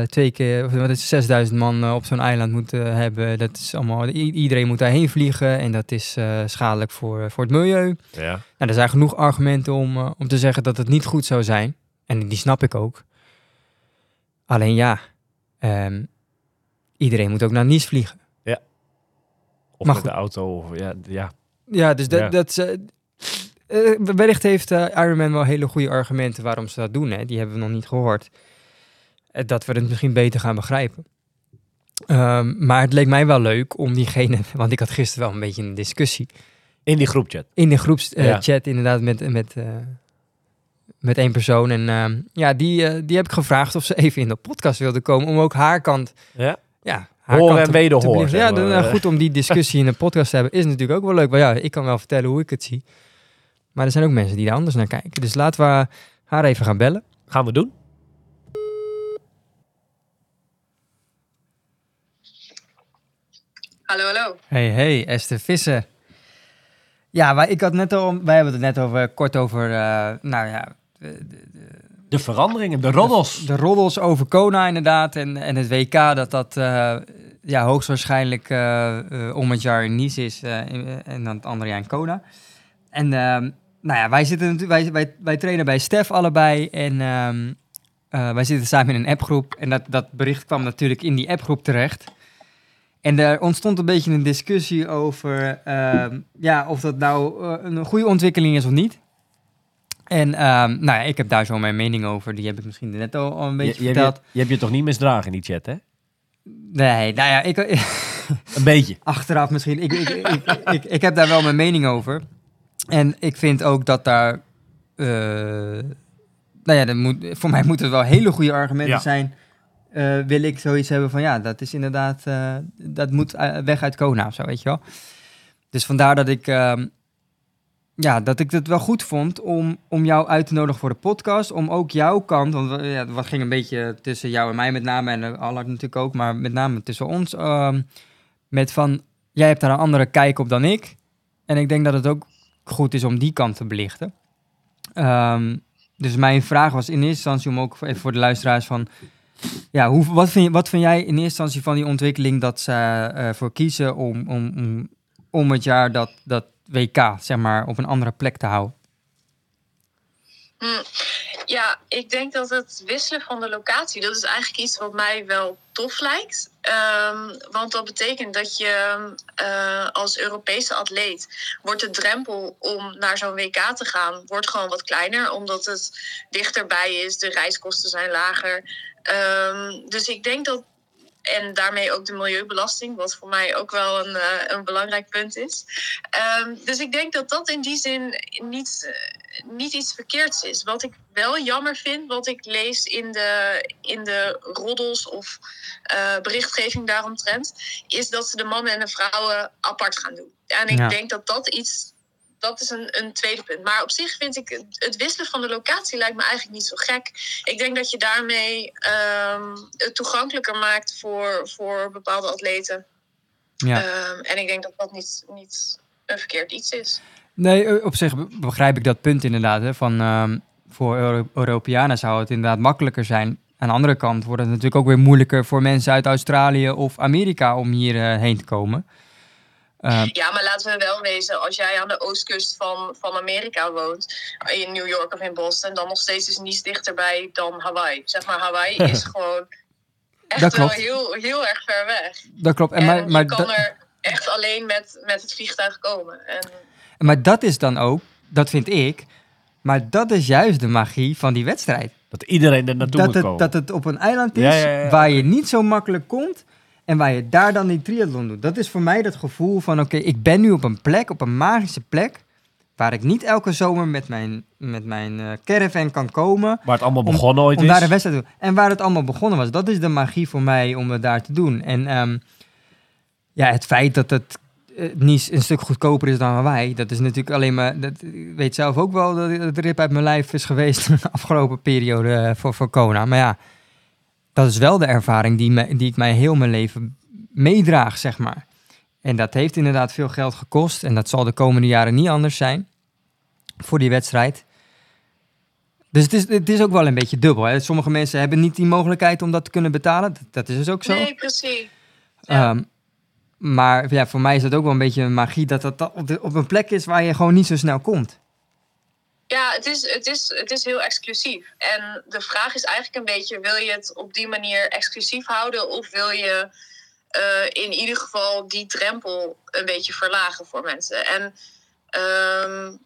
eh, twee keer, of wat is het, 6000 man eh, op zo'n eiland moet hebben, dat is allemaal, iedereen moet daarheen vliegen en dat is schadelijk voor, voor het milieu. ja. Nou, er zijn genoeg argumenten om, om te zeggen dat het niet goed zou zijn. En die snap ik ook. Alleen ja, ehm, iedereen moet ook naar Nice vliegen. Of Maar met goed. de auto. Of, ja, ja. Ja, dus dat, Ja. dat eh, wellicht heeft eh, Ironman wel hele goede argumenten waarom ze dat doen. Hè? Die hebben we nog niet gehoord. Eh, dat we het misschien beter gaan begrijpen. Ehm, maar het leek mij wel leuk om diegene, want ik had gisteren wel een beetje een discussie In die groepchat. in de groepschat Ja. inderdaad met, met, met één persoon. En ehm, ja, die, die heb ik gevraagd of ze even in de podcast wilde komen om ook haar kant Ja? ja, Horen en belichten. Ja, dan, goed om die discussie in een podcast te hebben is natuurlijk ook wel leuk. Maar ja, ik kan wel vertellen hoe ik het zie. Maar er zijn ook mensen die daar anders naar kijken. Dus laten we haar even gaan bellen. Gaan we doen? Hallo, hallo. Hey, hey, Esther Visser. Ja, wij, ik had net al, wij hebben het net over, kort over, eh, nou ja, de, De veranderingen, de De roddels over Kona inderdaad en, en het WK dat dat eh, ja, hoogstwaarschijnlijk eh, om het jaar in Nice is eh, in- en dan het andere jaar in Kona. En ehm, nou ja, wij, zitten natuurlijk, wij, wij, wij trainen bij Stef allebei en ehm, eh, wij zitten samen in een appgroep en dat, dat bericht kwam natuurlijk in die appgroep terecht. En er ontstond een beetje een discussie over ehm, ja, of dat nou eh, een goede ontwikkeling is of niet. En ehm, nou ja, ik heb daar zo mijn mening over. Die heb ik misschien net al, al een beetje je, je, verteld. hebt je, je hebt je toch niet misdragen in die chat, hè? Nee, nou ja, ik, Een beetje. achteraf misschien. Ik, ik, ik, ik heb daar wel mijn mening over. En ik vind ook dat daar... eh, nou ja, moet, voor mij moeten wel hele goede argumenten Ja. zijn. eh, wil ik zoiets hebben van ja, dat is inderdaad... eh, dat moet weg uit Kona of zo, weet je wel. Dus vandaar dat ik... ehm, ja, dat ik het wel goed vond om, om jou uit te nodigen voor de podcast. Om ook jouw kant, want ja, wat ging een beetje tussen jou en mij met name. En Allard natuurlijk ook, maar met name tussen ons. ehm, met van, jij hebt daar een andere kijk op dan ik. En ik denk dat het ook goed is om die kant te belichten. Ehm, dus mijn vraag was in eerste instantie om ook even voor de luisteraars van... Ja, hoe, wat, vind wat vind jij in eerste instantie van die ontwikkeling dat ze eh, voor kiezen om, om, om, om het jaar dat, dat WK, zeg maar, op een andere plek te houden? Hm, Ja, ik denk dat het wisselen van de locatie, dat is eigenlijk iets wat mij wel tof lijkt. Ehm, want dat betekent dat je eh, als Europese atleet wordt de drempel om naar zo'n WK te gaan, wordt gewoon wat kleiner, omdat het dichterbij is, de reiskosten zijn lager. Ehm, dus ik denk dat, en daarmee ook de milieubelasting, wat voor mij ook wel een, eh, een belangrijk punt is. Ehm, dus ik denk dat dat in die zin niet, niet iets verkeerds is. Wat ik wel jammer vind, wat ik lees in de, in de roddels of eh, berichtgeving daaromtrent, is dat ze de mannen en de vrouwen apart gaan doen. En ik Ja. denk dat dat iets. Dat is een, een tweede punt. Maar op zich vind ik het, het wisselen van de locatie lijkt me eigenlijk niet zo gek. Ik denk dat je daarmee ehm, het toegankelijker maakt voor, voor bepaalde atleten. Ja. Ehm, en ik denk dat dat niet, niet een verkeerd iets is. Nee, eh, op zich be- begrijp ik dat punt inderdaad. Hè, van, ehm, voor Euro- Europeanen zou het inderdaad makkelijker zijn. Aan de andere kant wordt het natuurlijk ook weer moeilijker voor mensen uit Australië of Amerika om hierheen heen te komen. Ehm, Ja, maar laten we wel wezen, als jij aan de oostkust van, van Amerika woont, in New York of in Boston, dan nog steeds is niets dichterbij dan Hawaii. Zeg maar, Hawaii is gewoon echt Dat wel klopt. heel, heel erg ver weg. dat klopt. En En, maar, maar, je kan dat, er echt alleen met, met het vliegtuig komen. En, maar dat is dan ook, dat vind ik, maar dat is juist de magie van die wedstrijd. Dat iedereen er naartoe Dat moet het, komen. dat het op een eiland is Ja, ja, ja. waar je niet zo makkelijk komt en waar je daar dan die triathlon doet. Dat is voor mij dat gevoel van, oké, ik ben nu op een plek, op een magische plek, waar ik niet elke zomer met mijn, met mijn eh, caravan kan komen. Waar het allemaal Om- begonnen ooit om is. daar een wedstrijd te doen. En waar het allemaal begonnen was. Dat is de magie voor mij om het daar te doen. En ehm, ja, het feit dat het eh, niet een stuk goedkoper is dan Hawaii, dat is natuurlijk alleen maar. Dat, ik weet zelf ook wel dat het rip uit mijn lijf is geweest de afgelopen periode eh, voor, voor Kona. Maar ja, dat is wel de ervaring die, me, die ik mij heel mijn leven meedraag, zeg maar. En dat heeft inderdaad veel geld gekost. En dat zal de komende jaren niet anders zijn voor die wedstrijd. Dus het is, het is ook wel een beetje dubbel. Hè? Sommige mensen hebben niet die mogelijkheid om dat te kunnen betalen. Dat, dat is dus ook zo. nee, precies. Ja. Ehm, maar ja, voor mij is het ook wel een beetje een magie dat dat op, de- op een plek is waar je gewoon niet zo snel komt. Ja, het is, het, is, het is heel exclusief. En de vraag is eigenlijk een beetje: wil je het op die manier exclusief houden? Of wil je eh, in ieder geval die drempel een beetje verlagen voor mensen? En ehm,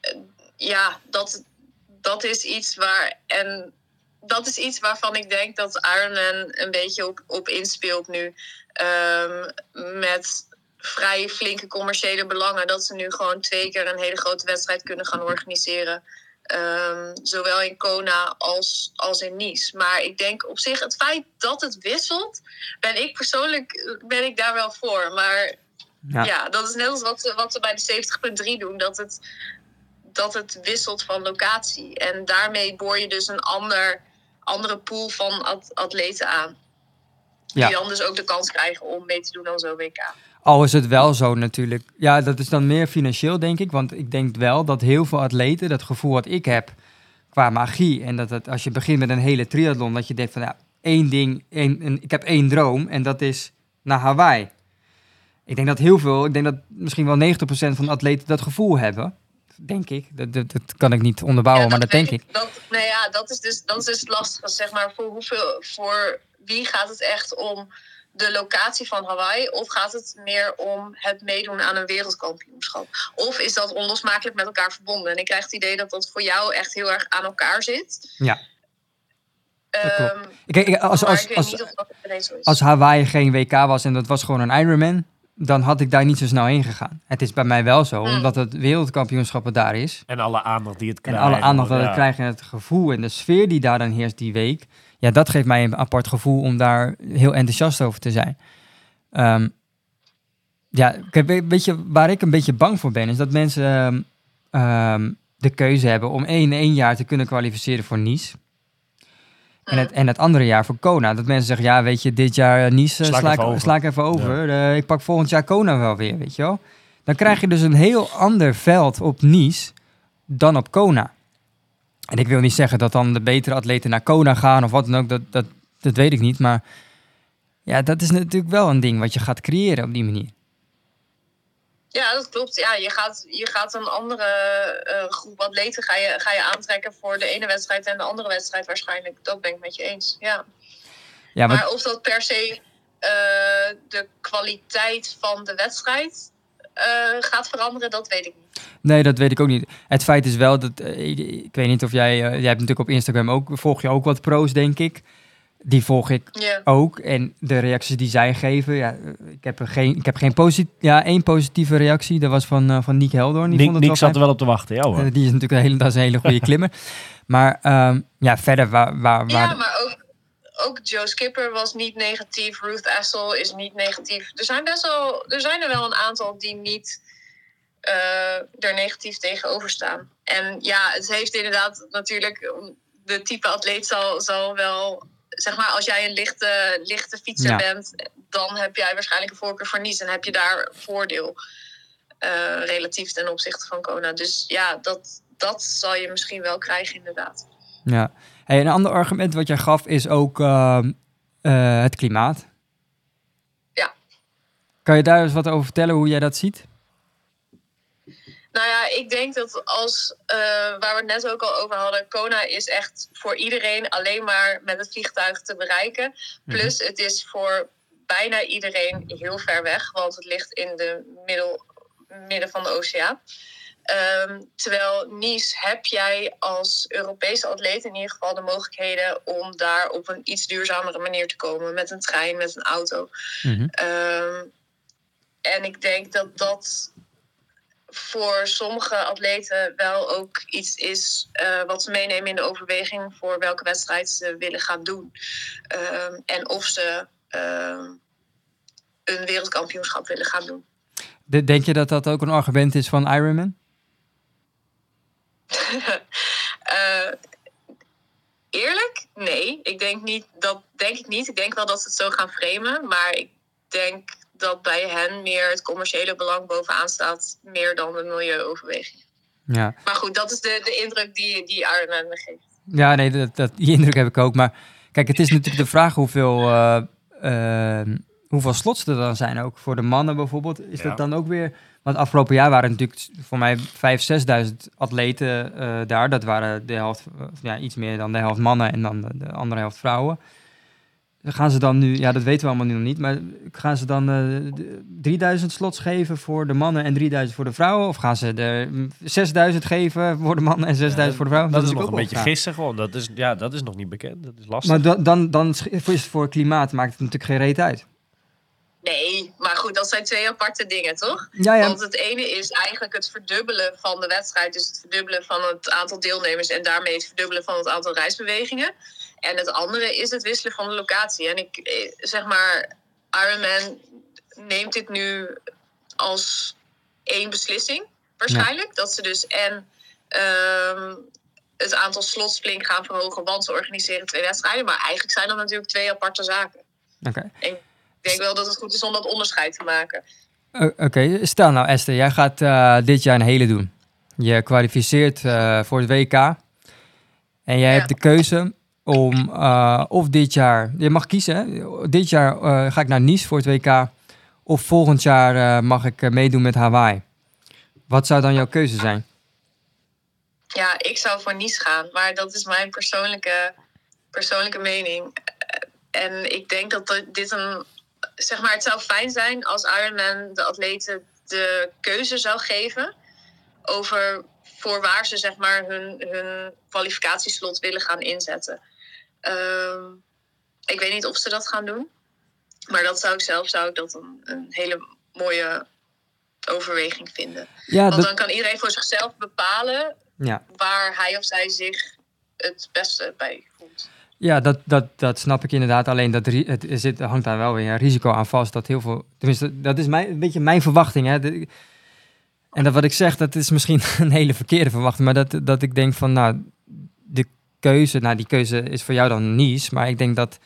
eh, ja, dat, dat is iets waar. En dat is iets waarvan ik denk dat Ironman een beetje op, op inspeelt nu. Ehm, met vrij flinke commerciële belangen. Dat ze nu gewoon twee keer een hele grote wedstrijd kunnen gaan organiseren. Ehm, zowel in Kona als, als in Nice. Maar ik denk op zich, het feit dat het wisselt, ben ik persoonlijk ben ik daar wel voor. Maar Ja. ja, dat is net als wat, ze- wat ze bij de 70.3 doen. Dat het, dat het wisselt van locatie. En daarmee boor je dus een ander, andere pool van at- atleten aan. Ja. Die dan dus ook de kans krijgen om mee te doen aan zo'n WK. Al is het wel zo natuurlijk. Ja, dat is dan meer financieel, denk ik. Want ik denk wel dat heel veel atleten, dat gevoel wat ik heb qua magie. En dat het, als je begint met een hele triathlon, dat je denkt van ja, één ding, één, een, ik heb één droom en dat is naar Hawaii. Ik denk dat heel veel, ik denk dat misschien wel 90% van de atleten dat gevoel hebben. Denk ik. Dat, dat, dat kan ik niet onderbouwen, Ja, maar dat denk weet ik. Dat, nou ja, dat is dus, dat is dus het lastige. Zeg maar, voor, hoeveel, voor wie gaat het echt om de locatie van Hawaii? Of gaat het meer om het meedoen aan een wereldkampioenschap? Of is dat onlosmakelijk met elkaar verbonden? En ik krijg het idee dat dat voor jou echt heel erg aan elkaar zit. Ja. Ehm, Ik, ik- als, maar als, ik weet als, niet of dat ineens zo is. als Hawaii geen WK was en dat was gewoon een Ironman, dan had ik daar niet zo snel heen gegaan. Het is bij mij wel zo, Hmm. omdat het wereldkampioenschap er daar is. En alle aandacht die het En krijgt. alle aandacht dat ja. het krijgt en het gevoel en de sfeer die daar dan heerst die week. Ja, dat geeft mij een apart gevoel om daar heel enthousiast over te zijn. Ehm, ja, weet je waar ik een beetje bang voor ben? Is dat mensen ehm, ehm, de keuze hebben om één, één jaar te kunnen kwalificeren voor Nice. En het, en het andere jaar voor Kona. Dat mensen zeggen, ja, weet je, dit jaar eh, Nice Sla ik sla, even ik, over. sla ik even over. Eh, ik pak volgend jaar Kona wel weer, weet je wel. Dan krijg je dus een heel ander veld op Nice dan op Kona. En ik wil niet zeggen dat dan de betere atleten naar Kona gaan of wat dan ook. Dat, dat, dat weet ik niet. Maar ja, dat is natuurlijk wel een ding wat je gaat creëren op die manier. Ja, dat klopt. Ja, je, gaat, je gaat een andere eh, groep atleten ga je, ga je aantrekken voor de ene wedstrijd en de andere wedstrijd waarschijnlijk. Dat ben ik met je eens. Ja. Ja, Maar of dat per se eh, de kwaliteit van de wedstrijd gaat veranderen, dat weet ik niet. nee, dat weet ik ook niet. Het feit is wel dat, eh, ik, weet niet of jij, eh, jij hebt natuurlijk op Instagram ook, volg je ook wat pro's, denk ik. Die volg ik ook. En de reacties die zij geven, ja, eh, ik heb er geen, ik heb geen posit ja, één positieve reactie. Dat was van, eh, van Nick Heldoorn. Die Nick, vond het Nick zat er wel op te wachten. Ja hoor. Eh, die is natuurlijk een hele, dat is een hele goede klimmer. Maar ehm, ja, verder waar, waar, waar Ja, maar ook, ook Joe Skipper was niet negatief. Ruth Essel is niet negatief. Er zijn best wel, er zijn er wel een aantal die niet eh, er negatief tegenover staan. En ja, het heeft inderdaad natuurlijk. De type atleet zal, zal wel. Zeg maar, als jij een lichte, lichte fietser Ja. bent, dan heb jij waarschijnlijk een voorkeur voor niets en heb je daar voordeel eh, relatief ten opzichte van Kona. Dus ja, dat, dat zal je misschien wel krijgen, inderdaad. Ja. Hey, een ander argument wat jij gaf is ook ehm, eh, het klimaat. Ja. Kan je daar eens wat over vertellen hoe jij dat ziet? Nou ja, ik denk dat als, eh, waar we het net ook al over hadden, Kona is echt voor iedereen alleen maar met het vliegtuig te bereiken. Plus het is voor bijna iedereen heel ver weg, want het ligt in de middel, midden van de oceaan. Ehm, terwijl Nice heb jij als Europese atleet in ieder geval de mogelijkheden om daar op een iets duurzamere manier te komen. Met een trein, met een auto. Mhm. Ehm, en ik denk dat dat voor sommige atleten wel ook iets is eh, wat ze meenemen in de overweging voor welke wedstrijd ze willen gaan doen. Ehm, en of ze een wereldkampioenschap willen gaan doen. De- Denk je dat dat ook een argument is van Ironman? Eh, eerlijk? Nee. Ik denk niet dat denk ik niet. Ik denk wel dat ze het zo gaan framen. Maar ik denk dat bij hen meer het commerciële belang bovenaan staat, meer dan de milieuoverweging. Ja. Maar goed, dat is de, de indruk die, die me geeft. Ja, nee, dat, dat, die indruk heb ik ook. Maar kijk, het is natuurlijk de vraag hoeveel, eh, ehm, hoeveel slots er dan zijn. Ook voor de mannen bijvoorbeeld. Is Ja. dat dan ook weer... Want afgelopen jaar waren natuurlijk voor mij 5.000, 6.000 atleten eh, daar. Dat waren de helft, eh, ja, iets meer dan de helft mannen en dan de, de andere helft vrouwen. Gaan ze dan nu, ja, dat weten we allemaal nu nog niet, maar gaan ze dan eh, de- 3000 slots geven voor de mannen en 3000 voor de vrouwen? Of gaan ze er mm, 6000 geven voor de mannen en 6000 voor de vrouwen? Dat, is nog een beetje gissen gewoon. Dat is, ja, dat is nog niet bekend. Dat is lastig. Maar dan, dan, dan is het voor klimaat maakt het natuurlijk geen reet uit. Nee, maar goed, dat zijn twee aparte dingen, toch? Ja, ja. Want het ene is eigenlijk het verdubbelen van de wedstrijd. Dus het verdubbelen van het aantal deelnemers en daarmee het verdubbelen van het aantal reisbewegingen. En het andere is het wisselen van de locatie. En ik eh, zeg maar, Ironman neemt dit nu als één beslissing, waarschijnlijk. Dat ze dus en ehm, het aantal slots flink gaan verhogen, want ze organiseren twee wedstrijden. Maar eigenlijk zijn dat natuurlijk twee aparte zaken. Oké. Denk wel dat het goed is om dat onderscheid te maken. Oké, stel nou Esther, jij gaat eh, dit jaar een hele doen. Je kwalificeert eh, voor het WK. En jij Ja. hebt de keuze om eh, of dit jaar, je mag kiezen, hè? dit jaar ga ik naar Nice voor het WK. Of volgend jaar mag ik meedoen met Hawaii. Wat zou dan jouw keuze zijn? Ja, ik zou voor Nice gaan, maar dat is mijn persoonlijke, persoonlijke mening. En ik denk dat dit een. Zeg maar, het zou fijn zijn als Ironman de atleten de keuze zou geven over voor waar ze zeg maar hun, hun kwalificatieslot willen gaan inzetten. Ehm, ik weet niet of ze dat gaan doen, maar dat zou ik zelf zou ik dat een, een hele mooie overweging vinden. Ja, Want dat, dan kan iedereen voor zichzelf bepalen ja. waar hij of zij zich het beste bij voelt. Ja, dat, dat, dat snap ik inderdaad. Alleen dat het, zit, hangt daar wel weer een risico aan vast. Dat heel veel. Tenminste, dat is mijn, een beetje mijn verwachting. Hè. En dat wat ik zeg, dat is misschien een hele verkeerde verwachting. Maar dat, dat ik denk van, nou, de keuze, nou die keuze is voor jou dan Nice. Maar ik denk dat,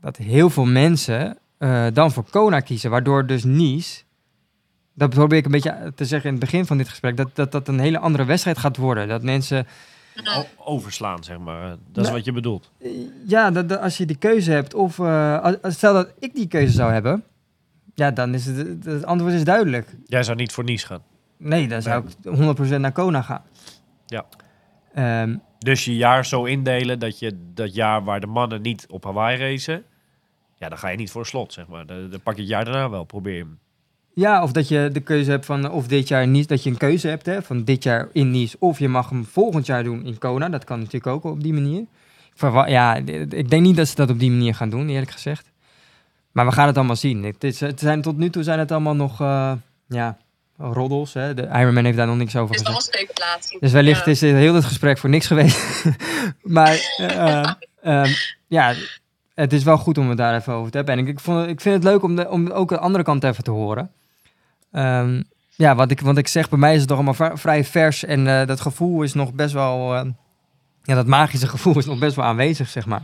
dat heel veel mensen eh, dan voor Kona kiezen. Waardoor dus Nice, dat probeer ik een beetje te zeggen in het begin van dit gesprek, dat dat, dat een hele andere wedstrijd gaat worden. Dat mensen, overslaan, zeg maar. Dat is Nee. wat je bedoelt. ja, dat, dat als je die keuze hebt, of eh, als- stel dat ik die keuze zou hebben, ja, dan is het, het antwoord is duidelijk. Jij zou niet voor Nice gaan. Nee, dan zou ik 100% naar Kona gaan. Ja. Ehm, Dus je jaar zo indelen dat je dat jaar waar de mannen niet op Hawaii racen, ja, dan ga je niet voor een slot, zeg maar. Dan, dan pak je het jaar daarna wel, probeer je hem. Ja, of dat je de keuze hebt van of dit jaar niet, dat je een keuze hebt hè, van dit jaar in Nice, of je mag hem volgend jaar doen in Kona. Dat kan natuurlijk ook op die manier. Verwa- ja, ik denk niet dat ze dat op die manier gaan doen, eerlijk gezegd. Maar we gaan het allemaal zien. Het, is, het zijn, tot nu toe zijn het allemaal nog, eh, ja, roddels. Hè. De Ironman heeft daar nog niks over Het is gezegd. allemaal speculatie. Dus wellicht Ja. is heel het gesprek voor niks geweest. maar eh, ehm, ja, het is wel goed om het daar even over te hebben. En ik, ik, vond, ik vind het leuk om, de, om ook de andere kant even te horen. Ehm, ja, wat ik, want ik zeg, bij mij is het toch allemaal vri- vrij vers. En eh, dat gevoel is nog best wel... eh, ja, dat magische gevoel is nog best wel aanwezig, zeg maar.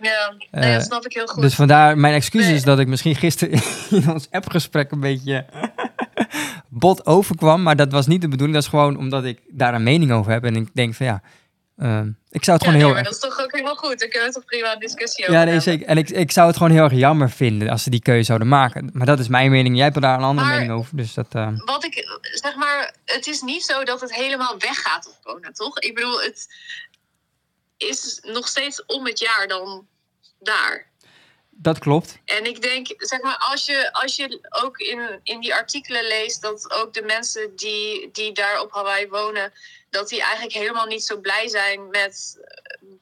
Ja, nee, Eh, dat snap ik heel goed. Dus vandaar mijn excuses Nee. dat ik misschien gisteren in ons appgesprek een beetje bot overkwam. Maar dat was niet de bedoeling. Dat is gewoon omdat ik daar een mening over heb. En ik denk van ja, ehm, ik zou het ja, gewoon nee, heel maar erg... dat is toch ook helemaal goed. Dan kunnen we toch prima een discussie over Ja, nee, hebben. zeker. En ik, ik zou het gewoon heel erg jammer vinden als ze die keuze zouden maken. Maar dat is mijn mening. Jij hebt daar een andere Maar- mening over. Dus dat... ehm, Wat ik, zeg maar, het is niet zo dat het helemaal weggaat op Kona, toch? Ik bedoel, het is nog steeds om het jaar dan daar. dat klopt. En ik denk, zeg maar, als je, als je ook in, in die artikelen leest dat ook de mensen die, die daar op Hawaii wonen, dat die eigenlijk helemaal niet zo blij zijn met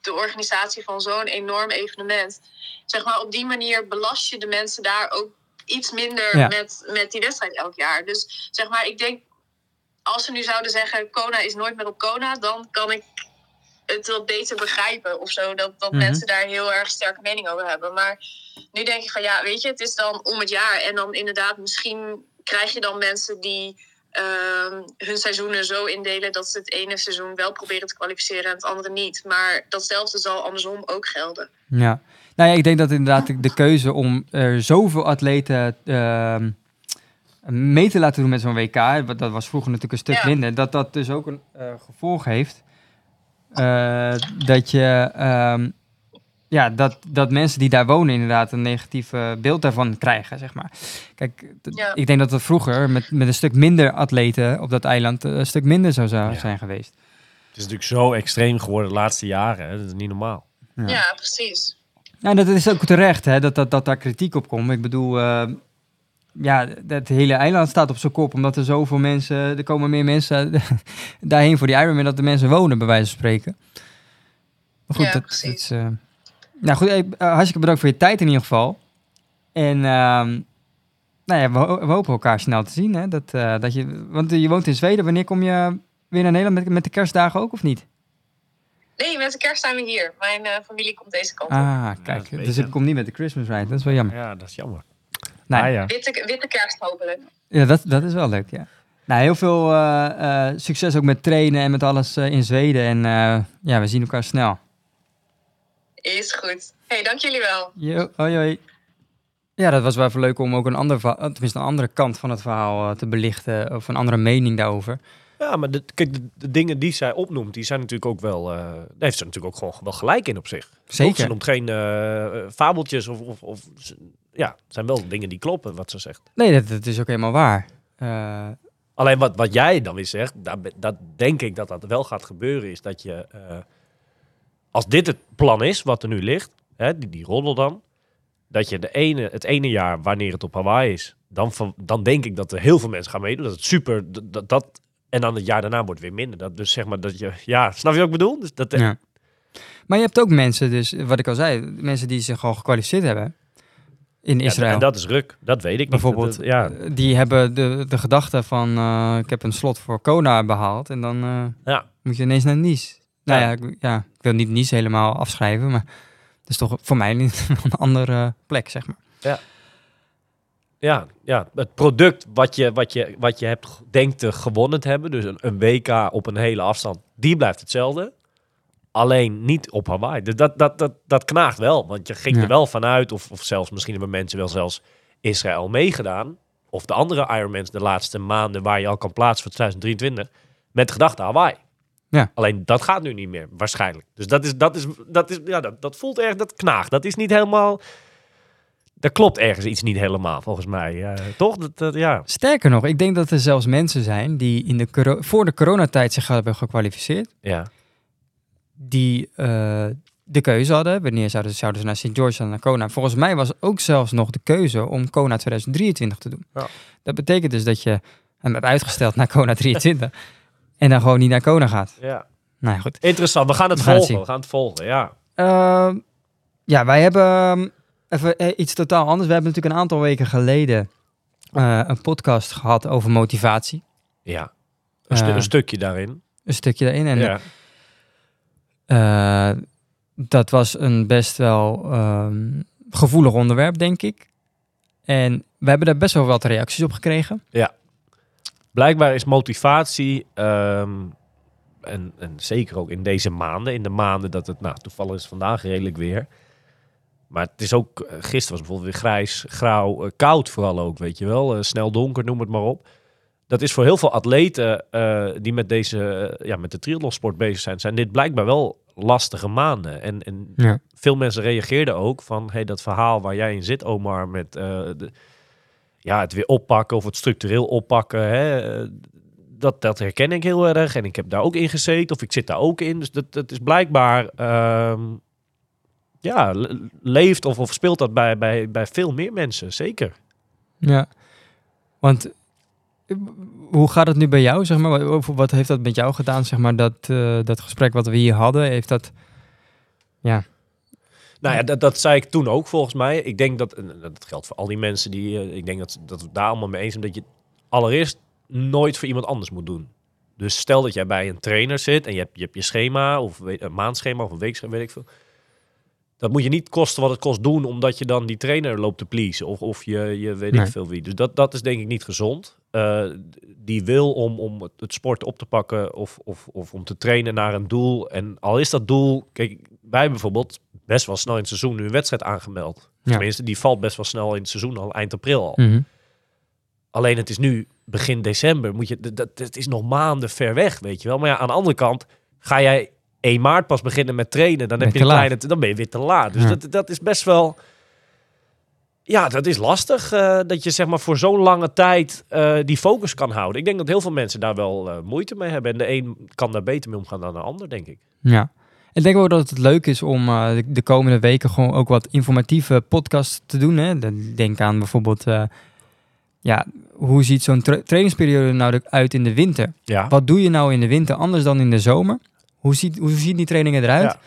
de organisatie van zo'n enorm evenement. Zeg maar, op die manier belast je de mensen daar ook iets minder Ja. met, met die wedstrijd elk jaar. Dus zeg maar, ik denk, als ze nu zouden zeggen, Kona is nooit meer op Kona, dan kan ik het wat beter begrijpen of zo. Dat, dat Mhm. mensen daar heel erg sterke mening over hebben. Maar nu denk ik van ja, weet je, het is dan om het jaar. En dan inderdaad, misschien krijg je dan mensen die hun seizoenen zo indelen dat ze het ene seizoen wel proberen te kwalificeren en het andere niet. Maar datzelfde zal andersom ook gelden. Ja. Nou ja, ik denk dat inderdaad de, keuze om er zoveel atleten ehm, mee te laten doen met zo'n WK, dat was vroeger natuurlijk een stuk Ja. minder, dat dat dus ook een eh, gevolg heeft. eh, dat je, ehm, ja, dat, dat mensen die daar wonen inderdaad een negatief eh, beeld daarvan krijgen, zeg maar. Kijk, Ja. ik denk dat het vroeger met, met een stuk minder atleten op dat eiland eh, een stuk minder zou zou Ja. zijn geweest. Het is natuurlijk zo extreem geworden de laatste jaren. Hè? Dat is niet normaal. Ja. Ja, precies. Nou, dat is ook terecht, hè, dat, dat, dat daar kritiek op komt. Ik bedoel, eh, ja, het hele eiland staat op zijn kop, omdat er zoveel mensen, er komen meer mensen daarheen voor die Ironman, dat de mensen wonen, bij wijze van spreken. Maar goed, Ja, dat, precies. dat is... nou goed, hey, eh, hartstikke bedankt voor je tijd in ieder geval. En ehm, nou ja, we, ho- we hopen elkaar snel te zien, hè, dat, eh, dat je, want je woont in Zweden. Wanneer kom je weer naar Nederland met, met de kerstdagen ook, of niet? Nee, met de kerst zijn we hier. Mijn eh, familie komt deze kant op. Ah, kijk, dus ik kom niet met de Christmas ride, dat is wel jammer. Ja, dat is jammer. Nee. Ah, ja. Witte, witte kerst hopelijk. Ja, dat, dat is wel leuk, ja. Nou, heel veel eh, eh, succes ook met trainen en met alles eh, in Zweden. En eh, ja, we zien elkaar snel. Is goed. hey, dank jullie wel. Yo, hoi, hoi. Ja, dat was wel even leuk om ook een, ander, tenminste een andere kant van het verhaal eh, te belichten. Of een andere mening daarover. Ja, maar de, kijk, de, de dingen die zij opnoemt, die zijn natuurlijk ook wel... eh, daar heeft ze natuurlijk ook gewoon wel gelijk in op zich. Ook, Zeker. Ze noemt geen eh, fabeltjes of... of, of ze- ja, het zijn wel dingen die kloppen, wat ze zegt. Nee, dat, dat is ook helemaal waar. Eh, Alleen wat, wat jij dan weer zegt, ben- dat denk ik dat dat wel gaat gebeuren, is dat je... eh, als dit het plan is, wat er nu ligt, hè, die, die roddel dan... Dat je de ene, het ene jaar, wanneer het op Hawaii is, dan, van, dan denk ik dat er heel veel mensen gaan meedoen. Dat het super, dat, dat, en dan het jaar daarna wordt weer minder. Dat, dus zeg maar dat je, ja, snap je wat ik bedoel? Dus dat, ja. Maar je hebt ook mensen, dus wat ik al zei, mensen die zich al gekwalificeerd hebben in Ja, Israël. en dat is ruk. Dat weet ik niet. Bijvoorbeeld, Dat- ja, Eh, die hebben de, de gedachte van, eh, ik heb een slot voor Kona behaald en dan eh, ja. moet je ineens naar Nice. Nou Ja. ja, ik, ja, ik wil niet Nice helemaal afschrijven, maar het is toch voor mij niet een andere plek, zeg maar. Ja. ja, ja, het product wat je, wat je, wat je hebt, denkt te gewonnen te hebben, dus een, een WK op een hele afstand, die blijft hetzelfde. Alleen niet op Hawaii. Dus dat, dat, dat, dat knaagt wel, want je ging Ja. er wel vanuit, of, of zelfs misschien hebben mensen wel zelfs Israël meegedaan, of de andere Ironmans de laatste maanden waar je al kan plaatsen voor 2023, met de gedachte Hawaii. Ja. Alleen dat gaat nu niet meer, waarschijnlijk. Dus dat is, dat is, dat is, ja, dat, dat voelt erg, dat knaagt. Dat is niet helemaal, dat klopt ergens iets niet helemaal, volgens mij. Eh, toch? Dat, dat, ja. Sterker nog, ik denk dat er zelfs mensen zijn die in de voor de coronatijd zich hebben gekwalificeerd. Ja. Die eh, de keuze hadden. Wanneer zouden, zouden ze naar St. George en naar Kona? Volgens mij was ook zelfs nog de keuze om Kona 2023 te doen. Ja. Dat betekent dus dat je hem hebt uitgesteld naar Kona 23. En dan gewoon niet naar Kona gaat. ja. Nou ja, goed. Interessant, we gaan het We gaan volgen. we gaan het volgen, ja. Ehm, ja, wij hebben ehm, even eh, iets totaal anders. We hebben natuurlijk een aantal weken geleden eh, een podcast gehad over motivatie. Ja. Een, stu- Eh, een stukje daarin. Een stukje daarin. En ja. dat was een best wel ehm, gevoelig onderwerp, denk ik. En we hebben daar best wel wat reacties op gekregen. Blijkbaar is motivatie, ehm, en, en zeker ook in deze maanden, in de maanden dat het, nou, toevallig is vandaag redelijk weer. Maar het is ook, eh, gisteren was bijvoorbeeld weer grijs, grauw, eh, koud vooral ook, weet je wel. Eh, snel donker, noem het maar op. Dat is voor heel veel atleten die met deze, ja, met de triathlonsport bezig zijn, zijn dit blijkbaar wel lastige maanden. En, en Ja. veel mensen reageerden ook van, hey, dat verhaal waar jij in zit, Omar, met de, ja, het weer oppakken of het structureel oppakken, hè, dat, dat herken ik heel erg. En ik heb daar ook in gezeten, of ik zit daar ook in. Dus dat, dat is blijkbaar, ehm, ja, le- leeft of, of speelt dat bij, bij, bij veel meer mensen, zeker. Ja. Want eh, hoe gaat het nu bij jou, zeg maar? Wat, wat heeft dat met jou gedaan, zeg maar? Dat, eh, dat gesprek wat we hier hadden, heeft dat... Ja, Nou ja, dat, dat zei ik toen ook volgens mij. Ik denk dat, en dat geldt voor al die mensen die, eh, ik denk dat, dat we daar allemaal mee eens zijn, dat je allereerst nooit voor iemand anders moet doen. Dus stel dat jij bij een trainer zit en je hebt je, hebt je schema, of een maandschema of een weekschema, weet ik veel. Dat moet je niet kosten wat het kost doen, omdat je dan die trainer loopt te pleasen. Of, of je, je weet Nee. ik veel wie. Dus dat, dat is denk ik niet gezond. Eh, die wil om, om het, het sport op te pakken of, of, of om te trainen naar een doel. En al is dat doel... Kijk, wij bijvoorbeeld best wel snel in het seizoen nu een wedstrijd aangemeld. Ja. Tenminste, die valt best wel snel in het seizoen al, eind april al. Mhm. Alleen het is nu begin december. Moet je, dat, het is nog maanden ver weg, weet je wel. Maar ja, aan de andere kant ga jij 1 maart pas beginnen met trainen. Dan, Ben heb je kleine, dan ben je weer te laat. Dus Ja. dat, dat is best wel... Ja, dat is lastig. eh, dat je zeg maar voor zo'n lange tijd eh, die focus kan houden. Ik denk dat heel veel mensen daar wel eh, moeite mee hebben. En de een kan daar beter mee omgaan dan de ander, denk ik. Ja. Ik denk ook dat het leuk is om eh, de, de komende weken gewoon ook wat informatieve podcasts te doen. Hè? Denk aan bijvoorbeeld, eh, ja, hoe ziet zo'n tra- trainingsperiode nou eruit in de winter? Ja. Wat doe je nou in de winter anders dan in de zomer? Hoe, ziet, hoe zien die trainingen eruit? Ja.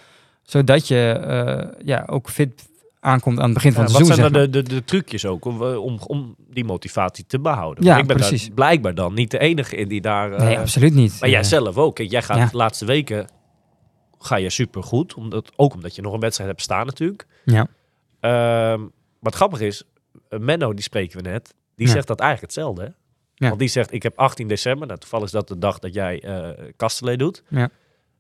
Zodat je eh, ja, ook fit aankomt aan het begin van Ja, het wat seizoen. zijn zeg dan de, de, de trucjes ook om, om, om die motivatie te behouden? Ja, ik ben precies. blijkbaar dan niet de enige in die daar... Nee, absoluut niet. Maar jij zelf ook. Jij gaat Ja. de laatste weken ga je super goed. Omdat, ook omdat je nog een wedstrijd hebt staan natuurlijk. Ja. Ehm, wat grappig is, eh, Menno, die spreken we net, die Ja. zegt dat eigenlijk hetzelfde. Hè? Ja. Want die zegt, ik heb 18 december, nou, toevallig is dat de dag dat jij Kastelee doet. Ja.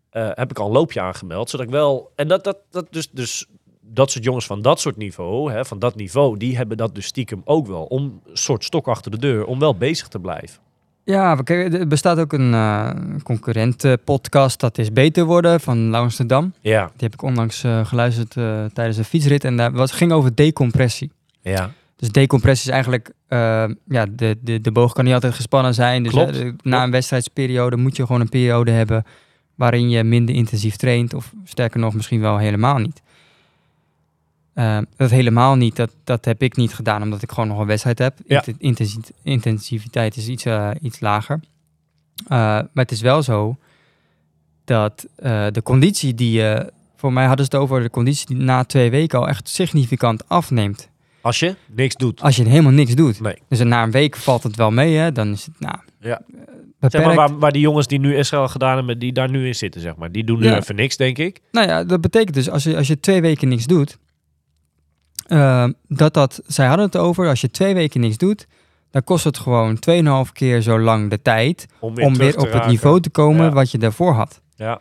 Eh, heb ik al een loopje aangemeld, zodat ik wel... En dat, dat, dat dus, dus dat soort jongens van dat soort niveau, hè, van dat niveau, die hebben dat dus stiekem ook wel. Om een soort stok achter de deur, om wel bezig te blijven. Ja, er bestaat ook een eh concurrent podcast, dat is Beter Worden, van Amsterdam. Ja, Die heb ik onlangs eh, geluisterd eh, tijdens een fietsrit en daar was, ging over decompressie. ja. Dus decompressie is eigenlijk, eh, ja, de, de, de boog kan niet altijd gespannen zijn. Dus Klopt, eh, na klopt. een wedstrijdsperiode moet je gewoon een periode hebben waarin je minder intensief traint. Of sterker nog, misschien wel helemaal niet. Eh, dat helemaal niet, dat, dat heb ik niet gedaan omdat ik gewoon nog een wedstrijd heb. Ja. Inten- intensi- intensiviteit is iets, eh, iets lager. Eh, maar het is wel zo dat eh, de conditie die je... Voor mij hadden ze het over de conditie die na twee weken al echt significant afneemt. Als je niks doet. Als je helemaal niks doet. Nee. Dus na een week valt het wel mee, hè? Dan is het, nou, Ja. Zeg maar waar, waar die jongens die nu Israël gedaan hebben, die daar nu in zitten, zeg maar. Die doen nu Ja. even niks, denk ik. Nou ja, dat betekent dus, als je, als je twee weken niks doet, eh, dat dat, zij hadden het over, als je twee weken niks doet, dan kost het gewoon 2,5 keer zo lang de tijd Om weer op het niveau te komen Ja. wat je daarvoor had. Ja,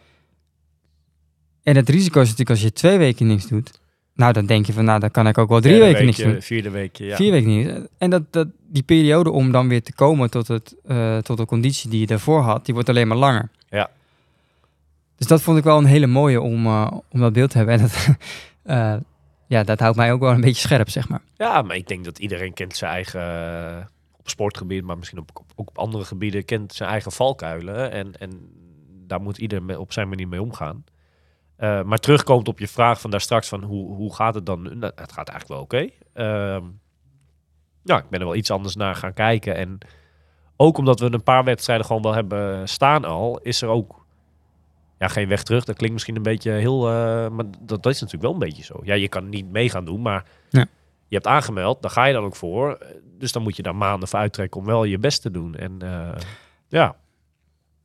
En het risico is natuurlijk als je twee weken niks doet, nou dan denk je van, nou dan kan ik ook wel drie weken niks doen. Vierde weekje, ja. Vier weken niet. En dat, dat, die periode om dan weer te komen tot, het, eh, tot de conditie die je daarvoor had, die wordt alleen maar langer. Ja. Dus dat vond ik wel een hele mooie om, eh, om dat beeld te hebben. En dat, eh, ja, dat houdt mij ook wel een beetje scherp, zeg maar. Ja, maar ik denk dat iedereen kent zijn eigen, eh, op sportgebied, maar misschien op, ook op andere gebieden, kent zijn eigen valkuilen. En, en daar moet ieder op zijn manier mee omgaan. Eh, maar terugkomt op je vraag van daar straks van hoe, hoe gaat het dan? Nou, het gaat eigenlijk wel oké. Ehm, ja, ik ben er wel iets anders naar gaan kijken. En ook omdat we een paar wedstrijden gewoon wel hebben staan al, is er ook ja, geen weg terug. Dat klinkt misschien een beetje heel, eh, maar dat, dat is natuurlijk wel een beetje zo. Ja, je kan niet mee gaan doen, maar Ja. je hebt aangemeld, daar ga je dan ook voor. Eh, Dus dan moet je daar maanden voor uittrekken om wel je best te doen. En eh, ja,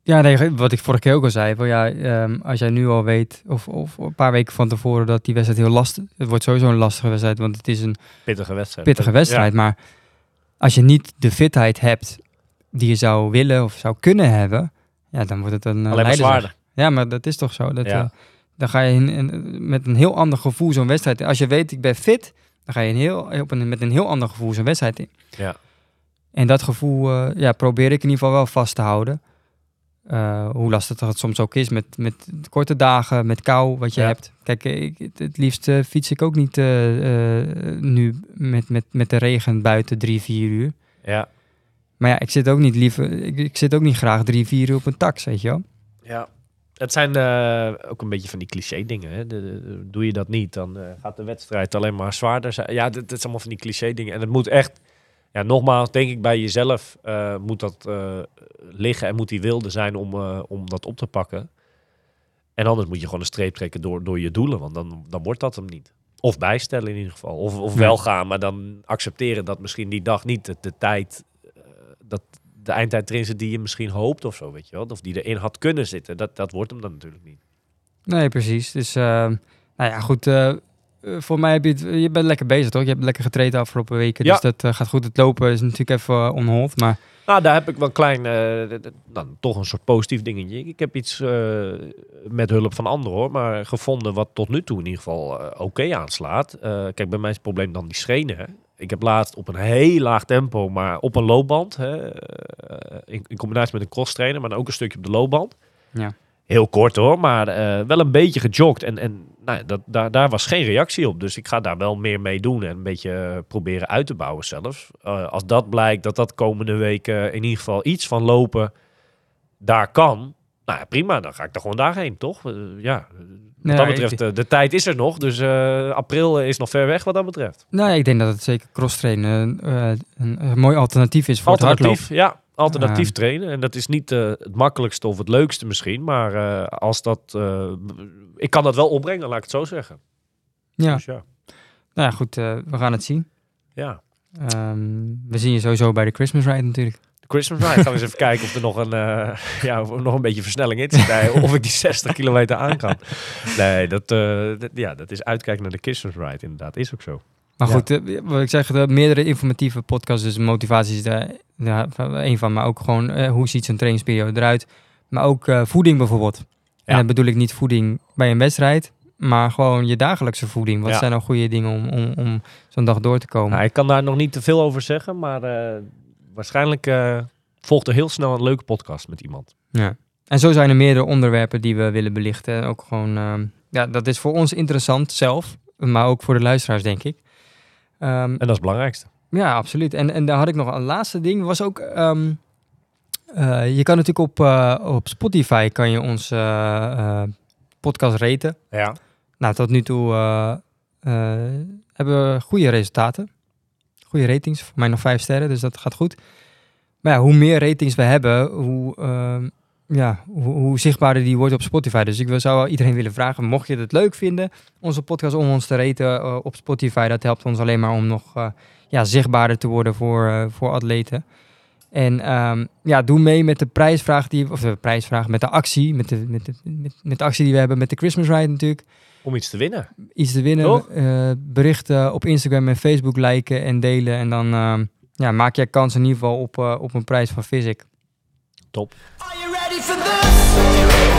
Ja, nee, wat ik vorige keer ook al zei. Van ja, ehm, als jij nu al weet, of, of een paar weken van tevoren, dat die wedstrijd heel lastig Het wordt sowieso een lastige wedstrijd, want het is een pittige wedstrijd. pittige wedstrijd. Maar als je niet de fitheid hebt die je zou willen of zou kunnen hebben, ja, dan wordt het een uh, alleen maar zwaarder. Ja, maar dat is toch zo. Dat, Ja. eh, dan ga je in, in- met een heel ander gevoel zo'n wedstrijd in. Als je weet, ik ben fit, dan ga je een heel, op een, met een heel ander gevoel zo'n wedstrijd in. Ja. En dat gevoel eh, ja, probeer ik in ieder geval wel vast te houden. Eh, hoe lastig het soms ook is met, met korte dagen, met kou, wat je Ja. hebt. Kijk, ik, het, liefst fiets ik ook niet nu met, met, met de regen buiten drie, vier uur. Ja. Maar ja, ik zit ook niet liever, ik, ik zit ook niet graag drie, vier uur op een tax, weet je wel. Ja. Het zijn eh, ook een beetje van die cliché dingen. Hè? De- de- doe je dat niet, dan eh, gaat de wedstrijd alleen maar zwaarder zijn. Ja, dit is allemaal van die cliché dingen. En het moet echt, ja, nogmaals, denk ik bij jezelf eh, moet dat liggen en moet die wilde zijn om, om dat op te pakken. En anders moet je gewoon een streep trekken door, door je doelen, want dan, dan wordt dat hem niet. Of bijstellen in ieder geval. Of, of wel gaan, maar dan accepteren dat misschien die dag niet de, de tijd, dat de eindtijd erin zit die je misschien hoopt of zo, weet je wel. Of die erin had kunnen zitten. Dat, dat wordt hem dan natuurlijk niet. Nee, precies. Dus, eh, nou ja, goed. eh, eh, voor mij heb je het, je bent lekker bezig, toch? Je hebt lekker getraind de afgelopen weken. Ja. Dus dat gaat goed. Het lopen is natuurlijk even uh, on hold, maar... Nou, daar heb ik wel een klein, dan toch een soort positief dingetje. Ik heb iets met hulp van anderen hoor, maar gevonden wat tot nu toe in ieder geval oké aanslaat. Kijk, bij mij is het probleem dan die schenen. hè. Ik heb laatst op een heel laag tempo, maar op een loopband, hè, eh, in, in combinatie met een cross trainer, maar dan ook een stukje op de loopband. Ja. Heel kort hoor, maar eh, wel een beetje gejogd. En, en nou, dat, daar, daar was geen reactie op. Dus ik ga daar wel meer mee doen en een beetje eh, proberen uit te bouwen zelfs. Als dat blijkt dat dat komende weken in ieder geval iets van lopen daar kan. Nou ja, prima, dan ga ik er gewoon daarheen, toch? Ja, wat dat betreft, eh, de tijd is er nog. Dus eh, april is nog ver weg wat dat betreft. Nou, ik denk dat het zeker cross-trainen eh, een, een mooi alternatief is voor het hardlopen. Alternatief, ja. Alternatief trainen. En dat is niet het makkelijkste of het leukste misschien. Maar als dat... ik kan dat wel opbrengen, laat ik het zo zeggen. Ja, Dus ja. nou ja, goed. we gaan het zien. ja. Ehm, we zien je sowieso bij de Christmas Ride natuurlijk. Christmas ride. Gaan we eens even kijken of er nog een, eh, ja, of nog een beetje versnelling in zit. bij, Of ik die 60 kilometer aan kan. Nee, dat, eh, dat- ja, dat is uitkijken naar de Christmas ride inderdaad. Is ook zo. Maar Ja. goed, eh, wat ik zeg, de meerdere informatieve podcasts, dus motivatie is daar ja, een van, maar ook gewoon hoe ziet zo'n trainingsperiode eruit. Maar ook voeding bijvoorbeeld. En dan bedoel ik niet voeding bij een wedstrijd, maar gewoon je dagelijkse voeding. Wat Ja. zijn nou goede dingen om, om, om zo'n dag door te komen? Nou, ik kan daar nog niet te veel over zeggen. Maar waarschijnlijk eh, volgt er heel snel een leuke podcast met iemand. Ja. En zo zijn er meerdere onderwerpen die we willen belichten. En Ook gewoon, ehm, ja, dat is voor ons interessant zelf, maar ook voor de luisteraars, denk ik. Ehm, En dat is het belangrijkste. Ja, absoluut. En, en daar had ik nog een laatste ding. Was ook, ehm, eh, je kan natuurlijk op, eh, op Spotify kan je ons podcast raten. Ja. Nou, tot nu toe hebben we goede resultaten. Goede ratings. Voor mij nog vijf sterren, dus dat gaat goed. Maar ja, hoe meer ratings we hebben, hoe, ehm, ja, hoe, hoe zichtbaarder die wordt op Spotify. Dus ik wil- zou iedereen willen vragen, mocht je het leuk vinden, onze podcast om ons te raten eh, op Spotify. Dat helpt ons alleen maar om nog eh, ja, zichtbaarder te worden voor, eh, voor atleten. En ehm, ja, doe mee met de prijsvraag die, of de prijsvraag met de actie, met de, met de, met de actie die we hebben met de Christmas Ride natuurlijk. Om iets te winnen. Iets te winnen, Toch? eh, berichten op Instagram en Facebook liken en delen. En dan ehm, ja, maak jij kans in ieder geval op, eh, op een prijs van Physic. Top. Are you ready for this? Are you ready for this?